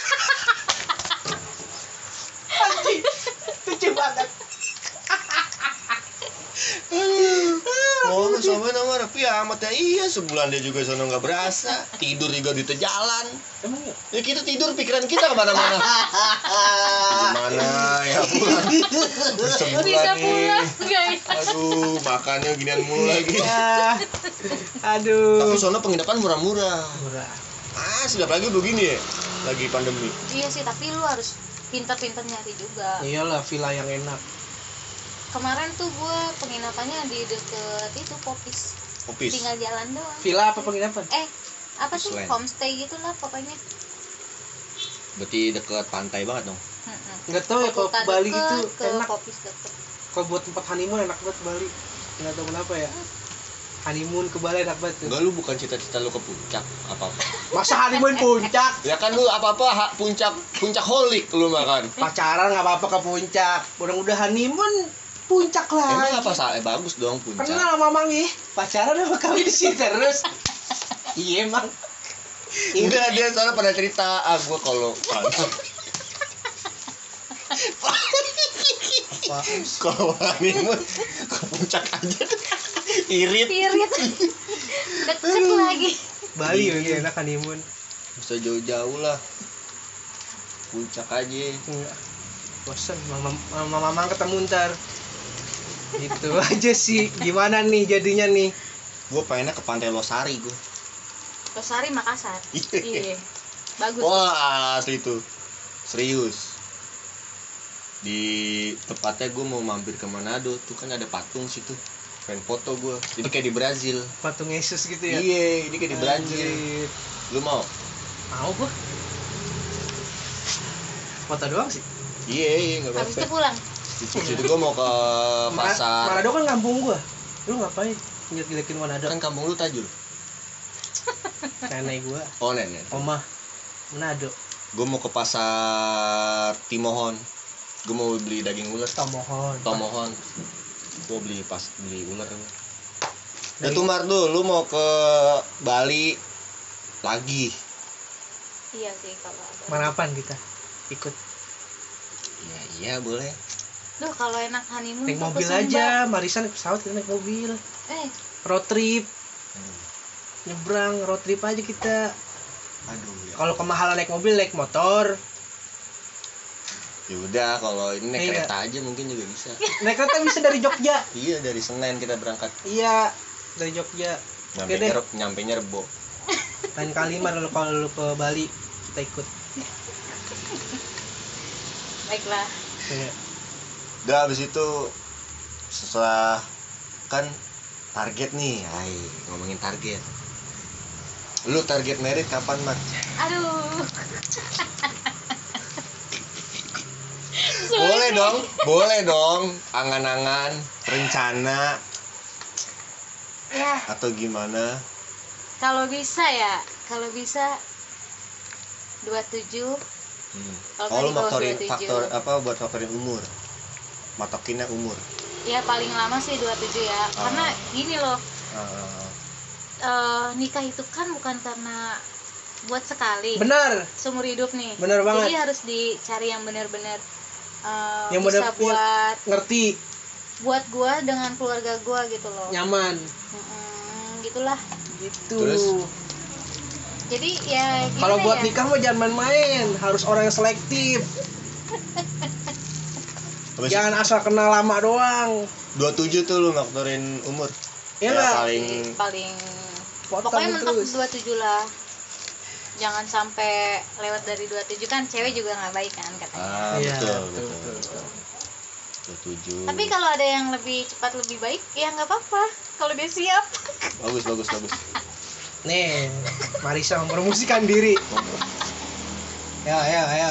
Oh, sama nama Ahmad ya iya sebulan dia juga sono nggak berasa. Tidur juga di jalan. emang ya Ya kita tidur pikiran kita ke mana-mana. Gimana ya pulang? Sebulan Bisa pulang ya? Aduh, makannya ginian mulu lagi. ya aduh Tapi sono penginapan murah-murah. murah Ah, sudah lagi begini ya. Lagi pandemi. Iya sih, tapi lu harus pinter-pinter nyari juga. iyalah villa yang enak Kemarin tuh gua penginapannya di deket itu Popis. Popis. Tinggal jalan doang. villa apa penginapan Eh, apa sih homestay gitu lah pokoknya. Berarti deket pantai banget dong. Nggak tahu ya kalau ke Bali deket, gitu ke enak Popis deket. kalau buat tempat honeymoon enak banget Bali nggak tahu kenapa ya honeymoon ke Bali enak banget tuh. Enggak lu bukan cita-cita lu ke puncak apa-apa. [laughs] masa honeymoon puncak Ya kan lu apa-apa ha- puncak puncak holik lu makan. pacaran nggak apa-apa ke puncak udah-udah honeymoon puncak lah Emang apa salah? Bagus dong puncak. kenal sama mangi pacaran sama kawin sih terus? [laughs] Iya emang Enggak dia soalnya pada cerita ah gua kalau kalau honeymoon ke puncak aja. Irit. Pirit. deket lagi. Bali lagi enak honeymoon bisa jauh-jauh lah. Puncak aja. Enggak. Bosan mama mama mama ketemu ntar gitu aja sih. Gimana nih jadinya nih? Gue pengennya ke pantai Losari gue Losari Makassar. Iya. Bagus. wah asli tuh serius. Di tempatnya gue mau mampir ke Manado. Tuh kan ada patung situ. Pengen foto gue ini kayak di Brazil. Patung Yesus gitu ya? Iya ini kayak di Brazil. Lu mau? Mau gua. Foto doang sih? Iya iya nggak habis itu apa-apa pulang itu itu gue mau ke pasar. Manado kan kampung gua. Lu ngapain? Jelek-jelekin Manado. Kan kampung lu tajur [laughs] nenek gua. Oh nenek. Omah Manado. Gue mau ke pasar Timohon. Gue mau beli daging ular. Tomohon. Tomohon. Gue beli pas beli ular. Ya tuh Mar tuh, lu mau ke Bali lagi. iya sih kalau ada. Manapan kita. Ikut. Iya, iya boleh. Duh kalau enak honeymoon naik mobil aja Marisa naik pesawat kita naik mobil eh road trip nyebrang road trip aja kita Aduh, ya. kalau kemahalan naik mobil naik motor Ya udah, kalau ini naik Iya. kereta aja mungkin juga bisa. naik kereta bisa dari Jogja iya, dari Senen kita berangkat. iya dari Jogja Nyampe nyerep, nyampe Rebo. lain kali mah kalau kalau lu ke Bali kita ikut baiklah Iya. Udah habis itu setelah kan target nih, ay, ngomongin target. Lu target merit kapan, Mat? aduh Boleh dong, boleh dong. Angan-angan, rencana ya atau gimana? kalau bisa ya kalau bisa 27 Hmm. Kalau Oh, faktorin 27. faktor apa buat faktorin umur? Matokinnya umur. ya paling lama sih 27 ya. Karena gini loh. Ah, eh, nikah itu kan bukan karena buat sekali. Benar. Seumur hidup nih. Bener banget. jadi harus dicari yang benar-benar eh, Yang bisa bener- buat ngerti. buat gua dengan keluarga gua gitu loh. Nyaman. Mm-mm, gitulah. Gitu. Terus? jadi ya kalau buat ya? nikah mah jangan main-main harus orang yang selektif [laughs] Habis jangan asal kenal lama doang 27 tuh lu faktorin umur. Iya Ya, paling paling Potong pokoknya mentok terus. 27 lah jangan sampai lewat dari 27 kan cewek juga nggak baik kan katanya ah, betul, betul, betul, betul, betul. 27. tapi kalau ada yang lebih cepat lebih baik ya nggak apa-apa kalau dia siap [laughs] bagus bagus bagus. nih Marisa mempromosikan diri ya ya ya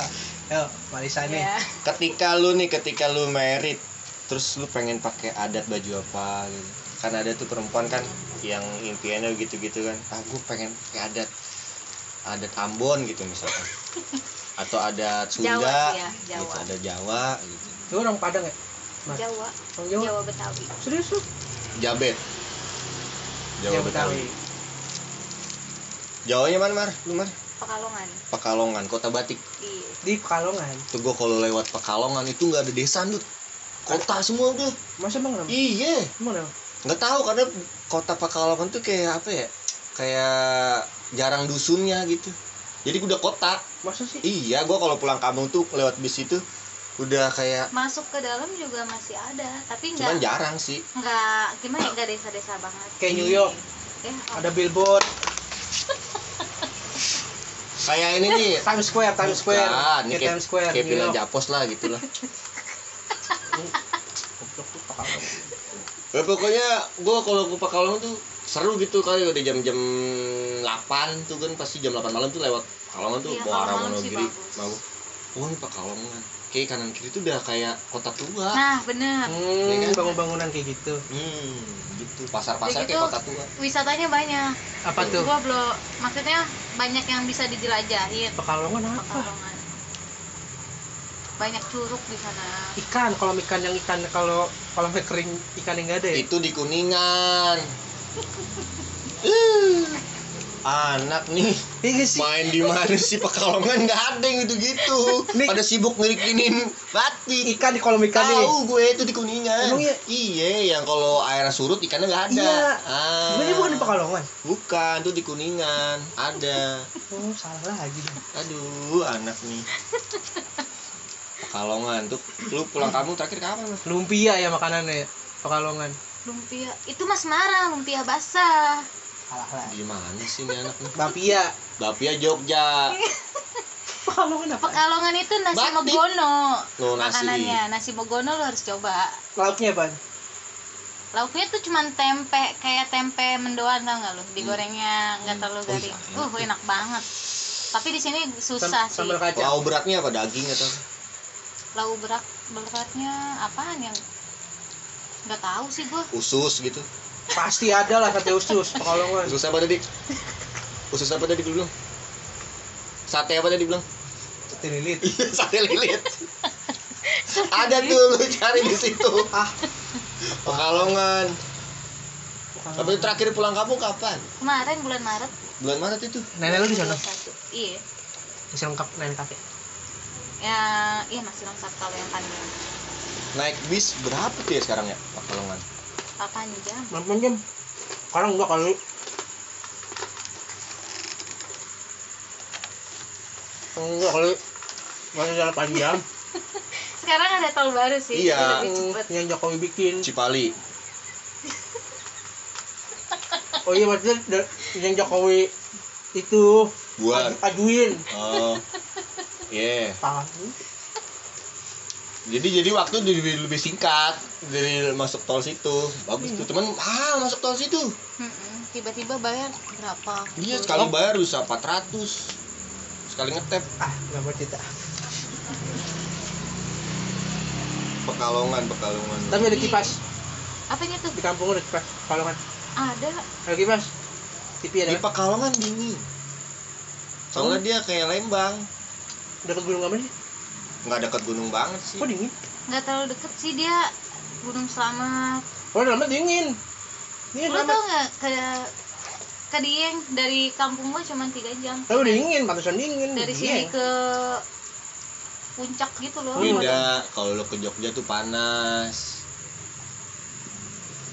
ya Marisa nih ya Ketika lu nih, ketika lu merit, terus lu pengen pakai adat baju apa gitu. Kan ada tuh perempuan kan yang impiannya gitu-gitu kan. Ah, gue pengen pakai adat adat Ambon gitu misalkan. [laughs] Atau adat Sunda, Jawa ya, Jawa. gitu. Ada Jawa gitu. lu orang Padang ya Mas? Jawa orang Jawa Jawa Betawi serius lu Jabet. Jawa Betawi. Jawanya mana, Mar? Lu, Mar? Pekalongan Pekalongan, Kota Batik. iya di Pekalongan Tuh gua kalau lewat Pekalongan itu nggak ada desa, Dut. Kota semua udah. masa emang kenapa? Iya. kenapa? nggak tahu karena kota Pekalongan tuh kayak apa ya kayak jarang dusunnya gitu jadi udah kota masa sih iya gua kalau pulang kampung tuh lewat bis itu udah kayak masuk ke dalam juga masih ada tapi cuman nggak jarang sih nggak gimana ya nggak desa-desa banget Kayak New York. ya, oh, ada billboard [laughs] kayak ini nih [laughs] Times Square Times Square Bukan, ini kayak Times Square kayak York. Japos lah gitu lah Goblok tuh Pekalongan. ya, pokoknya gua kalau ke Pekalongan tuh seru gitu kali udah jam-jam 8 tuh kan pasti jam 8 malam tuh lewat Pekalongan tuh Iya, mau arah sih Wonogiri bagus. mau oh ini Pekalongan kayak kanan kiri tuh udah kayak kota tua nah bener hmm, Iya kan? bangun-bangunan kayak gitu Hmm, gitu. Pasar-pasar kayak gitu, kota tua. wisatanya banyak apa tuh gua belum maksudnya banyak yang bisa dijelajahin. Pekalongan apa? Pekalongan. Banyak curug di sana. Ikan kalau ikan yang ikan kalau kalau kering ikan yang nggak ada ya? Itu di Kuningan. [laughs] Anak nih iya nggak sih main di mana sih Pekalongan nggak ada yang gitu-gitu. Nih. Pada sibuk ngirikinin batik. ikan di kolam ikan nih Tahu gue itu di Kuningan. Emang iya? Iya, yang kalau air surut ikannya nggak ada. Iya. Ah. Sebenarnya bukan di Pekalongan Bukan, tuh di Kuningan. Ada. oh salah lagi dong. Aduh, anak nih. Pekalongan tuh lu pulang kampung terakhir kapan, Mas? lumpia ya makanannya ya Pekalongan lumpia itu mas Semarang lumpia basah Di mana sih ini anak nih? bapia. Bapia Jogja. [laughs] Pekalongan apa? Pekalongan itu nasi Batik. mogono Oh, nasi. makanannya. Nasi mogono lo harus coba. Lauknya apa? Lauknya tuh cuman tempe kayak tempe mendoan tau nggak lo? Digorengnya nggak terlalu Oh, garing. iya, enak uh enak banget. Tapi di sini susah sih sambal kacang. Lau beratnya apa? Daging atau? lau berat beratnya apaan yang? Nggak tahu sih gua. Usus gitu. Pasti ada lah sate usus pekalongan Usus apa tadi? Usus apa tadi belum? Sate apa tadi belum? sate lilit Iya, sate lilit. Ada tuh lu cari di situ. ah Pekalongan. Tapi terakhir pulang kampung kapan? kemarin bulan Maret Bulan Maret itu. nenek lu di sana 21. iya bisa lengkap nenek kakek ya iya masih lengkap kalau yang panjang Naik bis berapa tuh ya sekarang ya Pekalongan? 8 jam 8 jam sekarang enggak kali enggak kali masih jalan panjang [laughs] sekarang ada tol baru sih Iya. jadi lebih cepet yang Jokowi bikin Cipali. oh iya maksudnya yang Jokowi itu Buat. aju- ajuin Oh. [laughs] Iya. ah Jadi jadi waktu lebih, lebih singkat dari masuk tol situ. Bagus tuh. Cuman ah masuk tol situ. Tiba-tiba bayar berapa? Iya sekali bayar bisa 400 sekali ngetep. Ah nggak mau cerita. Pekalongan Pekalongan. tapi ada kipas. Apanya tuh? Di kampung ada kipas kalongan ada. Ada kipas. TV Di ada. Pekalongan dingin. Soalnya dia kayak Lembang, dekat gunung apa sih nggak dekat gunung banget sih. kok dingin nggak terlalu deket sih dia Gunung Selamat oh dalamnya dingin dingin lo tau nggak ke ke Dieng dari kampung gua cuma tiga jam Tahu dingin, pantesan dingin. dari Iya. sini ke puncak gitu loh Beda kalau lo ke Jogja tuh panas.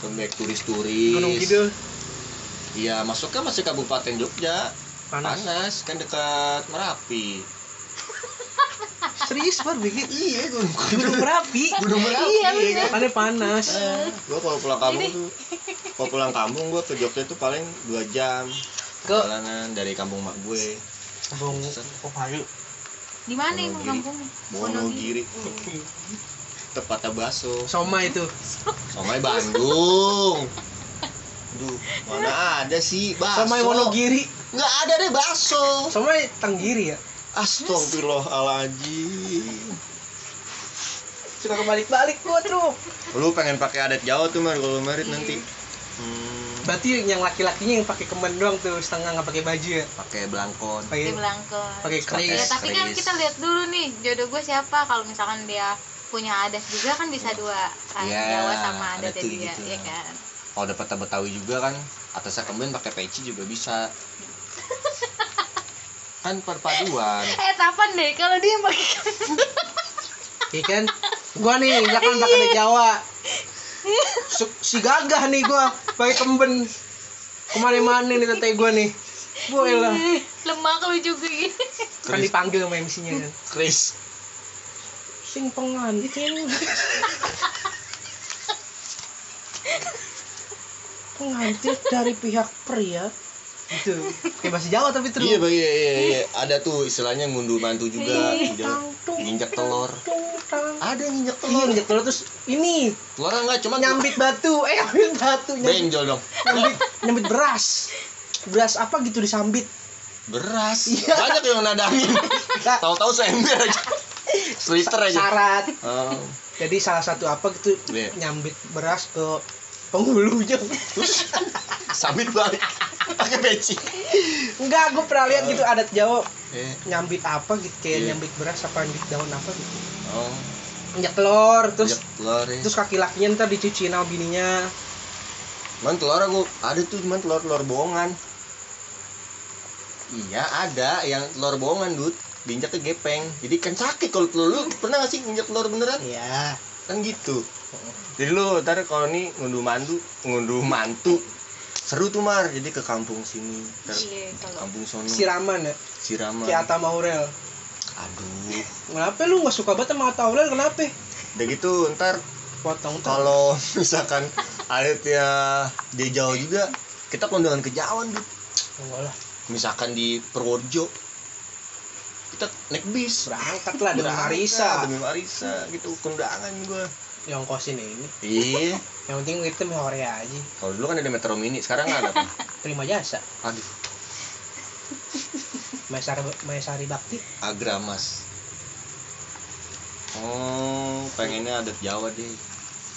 Banyak turis-turis. Gunung Kidul Iya, masuknya masih Kabupaten Jogja. panas. Panas, kan dekat Merapi. Serius baru bikin. Iya, Gunung Gunung Merapi. Gunung Merapi. Iya, iya kan? Panas. gue kalau pulang kampung tuh kalau pulang kampung gue ke Jogja tuh paling dua jam Ke perjalanan dari kampung mak gue Kampung Okayu. di mana itu kampung Wonogiri tepatnya baso Soma itu. somai Bandung Duh, mana ada sih bakso? Somai Wonogiri. Nggak ada deh bakso. Somai Tenggiri ya. Astagfirullahaladzim. Suka kebalik-balik gua tuh. Lu pengen pakai adat Jawa tuh mar kalau merit nanti. Hmm, Berarti yang laki-lakinya yang pakai kemen doang tuh setengah nggak pakai baju ya. pakai belangkon. Pakai Belangkon pakai Pakai ya keris. tapi kan keris. kita lihat dulu nih jodoh gue siapa kalau misalkan dia punya adat juga kan bisa dua kan Iya, Jawa sama ada adat tuh dia gitu. ya kan Kalau dapat Betawi juga kan atasnya kemudian pakai peci juga bisa. [laughs] kan perpaduan. eh tapan deh kalau dia yang pakai Iya kan? Gua nih, ya kan pakai adat Jawa. Su- si gagah nih gua pakai kemben. Ke mana-mana nih tete gua nih. Boleh lah. lemak lu juga gitu Kan dipanggil sama MC-nya kan. Chris. Sing pengantin. [laughs] pengantin dari pihak pria. Gitu. Kayak bahasa Jawa tapi terus. Iya, Bang, iya, iya, iya. Ada tuh istilahnya ngunduh mantu juga. Juga Nginjak telur. Ada yang nginjak Iya, telur. injek telur terus ini Telurnya enggak cuma nyambit batu. Eh, nyambit batu, nyambit, benjol dong. nyambit, nyambit beras. Beras apa gitu disambit. Beras. Iya. Banyak yang nadangin. Tahu-tahu seember aja. Seliter aja. Syarat. Oh. Jadi salah satu apa gitu Iya. nyambit beras ke penghulunya. Terus sambit balik. Pakai peci. Enggak, gue pernah lihat gitu adat Jawa Eh. nyambit apa gitu kayak Iya. nyambit beras apa nyambit daun apa gitu. Oh. Injak telur terus telur ya. terus kaki lakinya ntar dicuciin sama bininya. Man telur aku ada tuh cuman telur telur bohongan. Iya ada yang telur bohongan dud diinjaknya gepeng jadi kan sakit kalau telur lu pernah gak sih nginjak telur beneran Iya. kan gitu jadi lu ntar kalau nih ngunduh mantu ngunduh mantu seru tuh mar jadi ke kampung sini iya kalau kampung sono Siraman ya, siraman kayak Atta Maurel. aduh Kenapa lu nggak suka banget sama Atta Maurel? Kenapa? udah gitu ntar Potong tuh. kalau [laughs] misalkan adatnya dia Jawa juga kita kondangan ke Jawa dud Enggak lah. misalkan di Purworejo kita naik bis Berangkat lah dengan Marisa. demi Marisa gitu kondangan gua Yang kosin ini. iya Yang penting kita hore aja. kalau dulu kan ada Metro Mini sekarang nggak ada apa [laughs] Terima jasa. aduh Maesari Maesari Bakti Agramas oh pengennya adat Jawa deh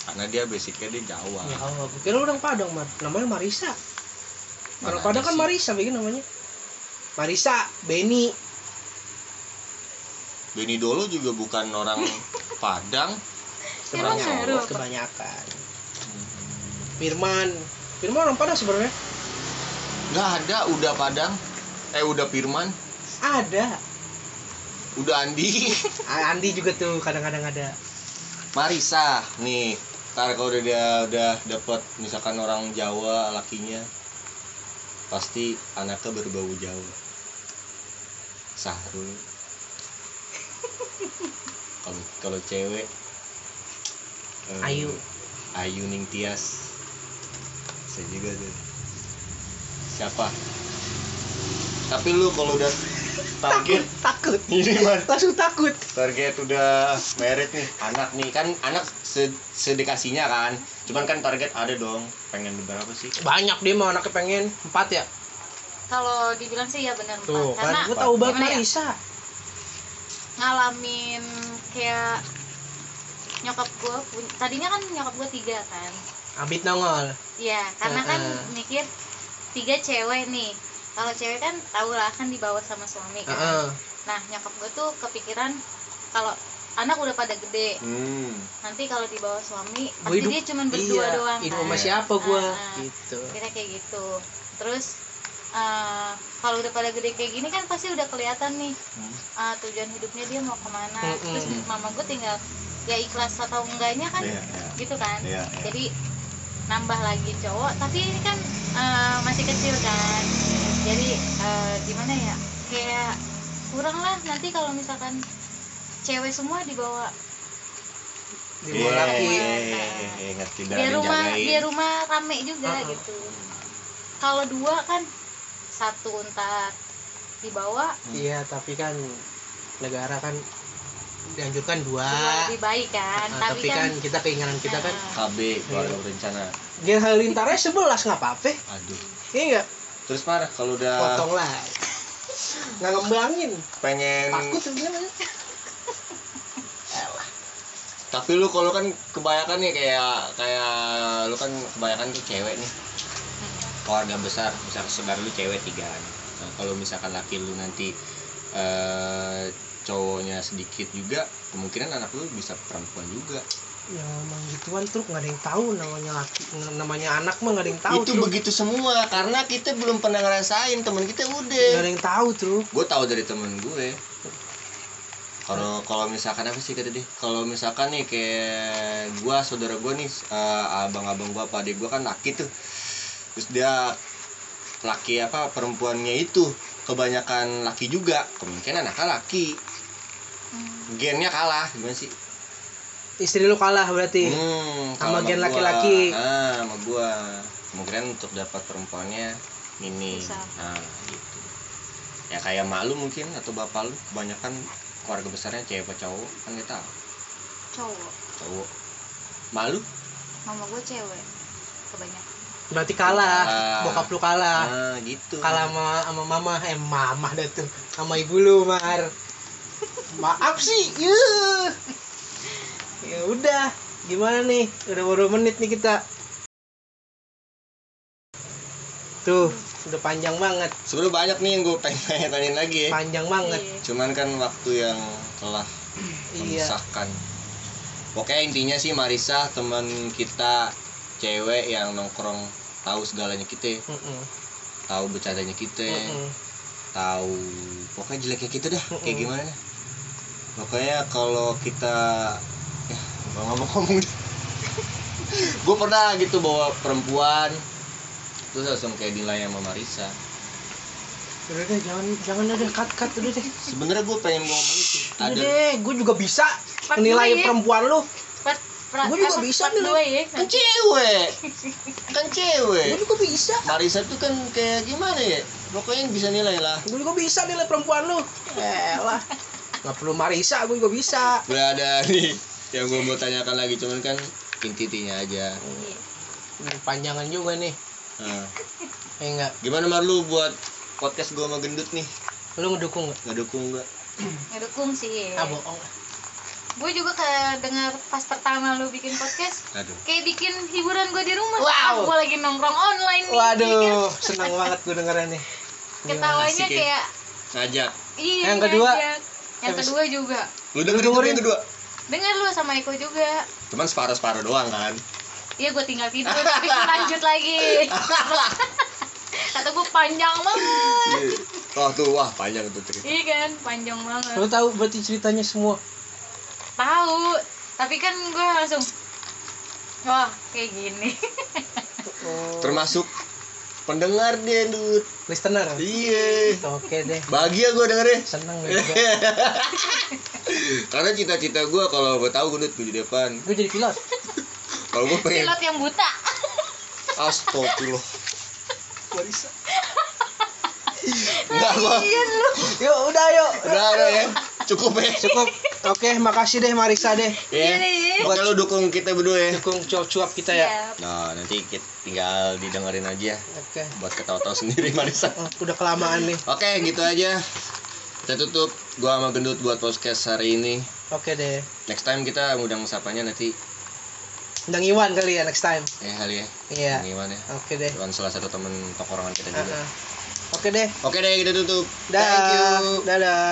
karena dia basicnya dia Jawa ya Allah gue kira orang Padang Mar. namanya Marisa orang Padang ada kan sih? Marisa bikin namanya Marisa Beni Beni Dolo juga bukan orang Padang Emang Orang ngaruh Jawa. apa? kebanyakan Firman. Firman orang Padang sebenarnya? Nggak ada udah Padang. Eh udah Firman. Ada. Udah Andi. [laughs] Andi juga tuh kadang-kadang ada. Marisa nih. Ntar kalau udah dia udah dapat misalkan orang Jawa lakinya pasti anaknya berbau Jawa. Sahrul. [laughs] Kalau kalau cewek eh, Ayu. Ayu Ning Tias saya juga tuh. Siapa? Tapi lu kalau udah target takut ini man langsung takut. Target udah merit nih anak nih. Kan anak se sedekasinya kan. Cuman kan target ada dong. Pengen berapa sih? Banyak dia mau anaknya pengen. Empat ya? Kalau dibilang sih ya benar tuh Pak. karena kan gue tahu banget gimana ya, Marisa ngalamin kayak nyokap gue tadinya kan nyokap gue tiga kan Abid nongol Iya, karena kan Heeh. mikir tiga cewek nih. Kalau cewek kan tau lah kan dibawa sama suami kan. Heeh. Nah nyokap gue tuh kepikiran kalau anak udah pada gede, hmm nanti kalau dibawa suami Gua pasti hidup- dia cuma berdua iya, doang hidup kan. sama siapa gue Heeh. gitu Kira kayak gitu. Terus eh, kalau udah pada gede kayak gini kan pasti udah kelihatan nih Hmm. eh, tujuan hidupnya dia mau ke mana. Mm-mm. Terus mama gue tinggal ya ikhlas atau enggaknya kan Iya, iya. gitu kan. Iya, iya. Jadi nambah lagi cowok tapi ini kan eh, masih kecil kan. Jadi eh, gimana ya kayak kurang lah. Nanti kalau misalkan cewek semua dibawa di Iya, laki iya, iya, dah biar rumah biar rumah rame juga Uh-uh. gitu. Kalau dua kan satu entar dibawa. Iya tapi kan negara kan dianjurkan dua, dua lebih baik kan? Ah, tapi, kan, kita keinginan kita kan eh, KB keluarga berencana Gen Halilintarnya sebelas nggak apa-apa. Aduh. Iya nggak? Terus marah kalau udah potong lah. Nggak ngembangin. Pengen takut tuh gimana tapi lu kalau kan kebanyakan nih kayak kayak lu kan kebanyakan tuh cewek nih. Keluarga besar misalkan saudara lu cewek tiga. Kan. nah, kalau misalkan laki lu nanti eh cowoknya sedikit juga kemungkinan anak lu bisa perempuan juga. Ya emang gituan truk. Nggak ada yang tahu namanya laki namanya anak mah nggak ada yang tahu itu truk. begitu semua karena kita belum pernah ngerasain temen kita nggak udah ada yang tahu truk. Gue tahu dari temen gue. Kalau kalau misalkan apa sih kata dia? Kalau misalkan nih kayak gue saudara gue nih eh, abang-abang gue apa adik gue kan laki tuh. Terus dia laki apa perempuannya itu kebanyakan laki juga. Kemungkinan anaknya laki gennya kalah gimana sih? Istri lu kalah berarti? Hmm, Sama gen gua, laki-laki. ah sama gue kemungkinan untuk dapat perempuannya minim Susah. nah gitu. Ya kayak mak lu mungkin atau bapak lu kebanyakan keluarga besarnya cewek apa cowok? Kan nggak tahu. Cowok. Cowok. Malu mama gue cewek kebanyakan. Berarti kalah. Kalah. bokap lu kalah. Nah gitu. Kalah sama sama mama. Eh mama dah tuh. Sama ibu lu mar maaf sih yuh. Ya udah gimana nih? Udah baru menit nih kita. Tuh udah panjang banget. Sebenarnya banyak nih yang gue pengen tanyain lagi ya. Panjang banget. Iya. cuman kan waktu yang telah iya. memisahkan. Pokoknya intinya sih Marisa teman kita cewek yang nongkrong tahu segalanya kita. Mm-mm. tahu bercandanya kita. Mm-mm. tahu pokoknya jeleknya kita dah. Kayak Mm-mm. gimana pokoknya kalau kita ya nggak mau ngomong gue pernah gitu bawa perempuan terus langsung kayak nilai sama Marisa udah deh jangan jangan ada cut cut udah deh. Sebenarnya gue pengen ngomong itu udah ada deh gue juga bisa Part menilai dua ya. perempuan lu. Part, pra- Gua juga apa, bisa dua ya. Kan cewek. Kan cewek. Gue juga bisa. Marisa tuh kan kayak gimana ya? Pokoknya bisa nilai lah. Gue juga bisa nilai perempuan lu. Eh lah nggak perlu Marisa gue juga bisa. Udah ada nih. Yang gue mau tanyakan lagi cuman kan inti-intinya aja. Iya. Ini panjangan juga nih. Nah, eh enggak gimana Marlu buat podcast gue sama gendut nih? Lu ngedukung nggak? Nggak dukung nggak ngedukung sih. Ah bohong. Gue juga kayak dengar pas pertama lu bikin podcast aduh. kayak bikin hiburan gue di rumah. Wow. gue lagi nongkrong online nih. Kan? waduh [laughs] senang banget gue dengerin nih. Ketawanya ya. kayak ngajak. Iya Yang kedua? ngajak. Yang kedua juga. Lu dengerin tuh yang kedua? Dengar lu sama Eko juga. Cuman separuh separuh doang kan? Iya gue tinggal tidur tapi lanjut lagi. [laughs] Kata gue panjang banget. Oh tuh wah panjang tuh cerita. Iya kan panjang banget. Lu tahu berarti ceritanya semua? Tahu tapi kan gue langsung wah kayak gini. [laughs] Oh, termasuk pendengar dia dud listener iya. Oke deh. Bahagia gue dengernya seneng [laughs] gue juga. Karena cita-cita gue kalau gue tahu gue gue di depan gue jadi pilot. Kalau gue pengen pilot yang buta. Astagfirullah. Marisa enggak gua. iya yuk udah yuk. Udah udah ya. Cukup ya. Cukup. Oke makasih deh Marisa deh. Ya Iya. Deh. oke lu dukung kita berdua ya. Dukung cuap-cuap kita ya. Nah nanti kita tinggal didengerin aja. Oke. Buat ketawa-tawa sendiri Marisa Oh, udah kelamaan nih. Oke gitu aja. Kita tutup. Gua sama gendut buat podcast hari ini. Oke deh. Next time kita ngundang sapanya nanti. Undang Iwan kali ya next time. Ya kali ya. Iya. Gimana ya. Oke deh. Iwan salah satu temen tongkrongan kita juga. Uh-uh. Oke deh. Oke deh kita tutup. Dah. Thank you. Dadah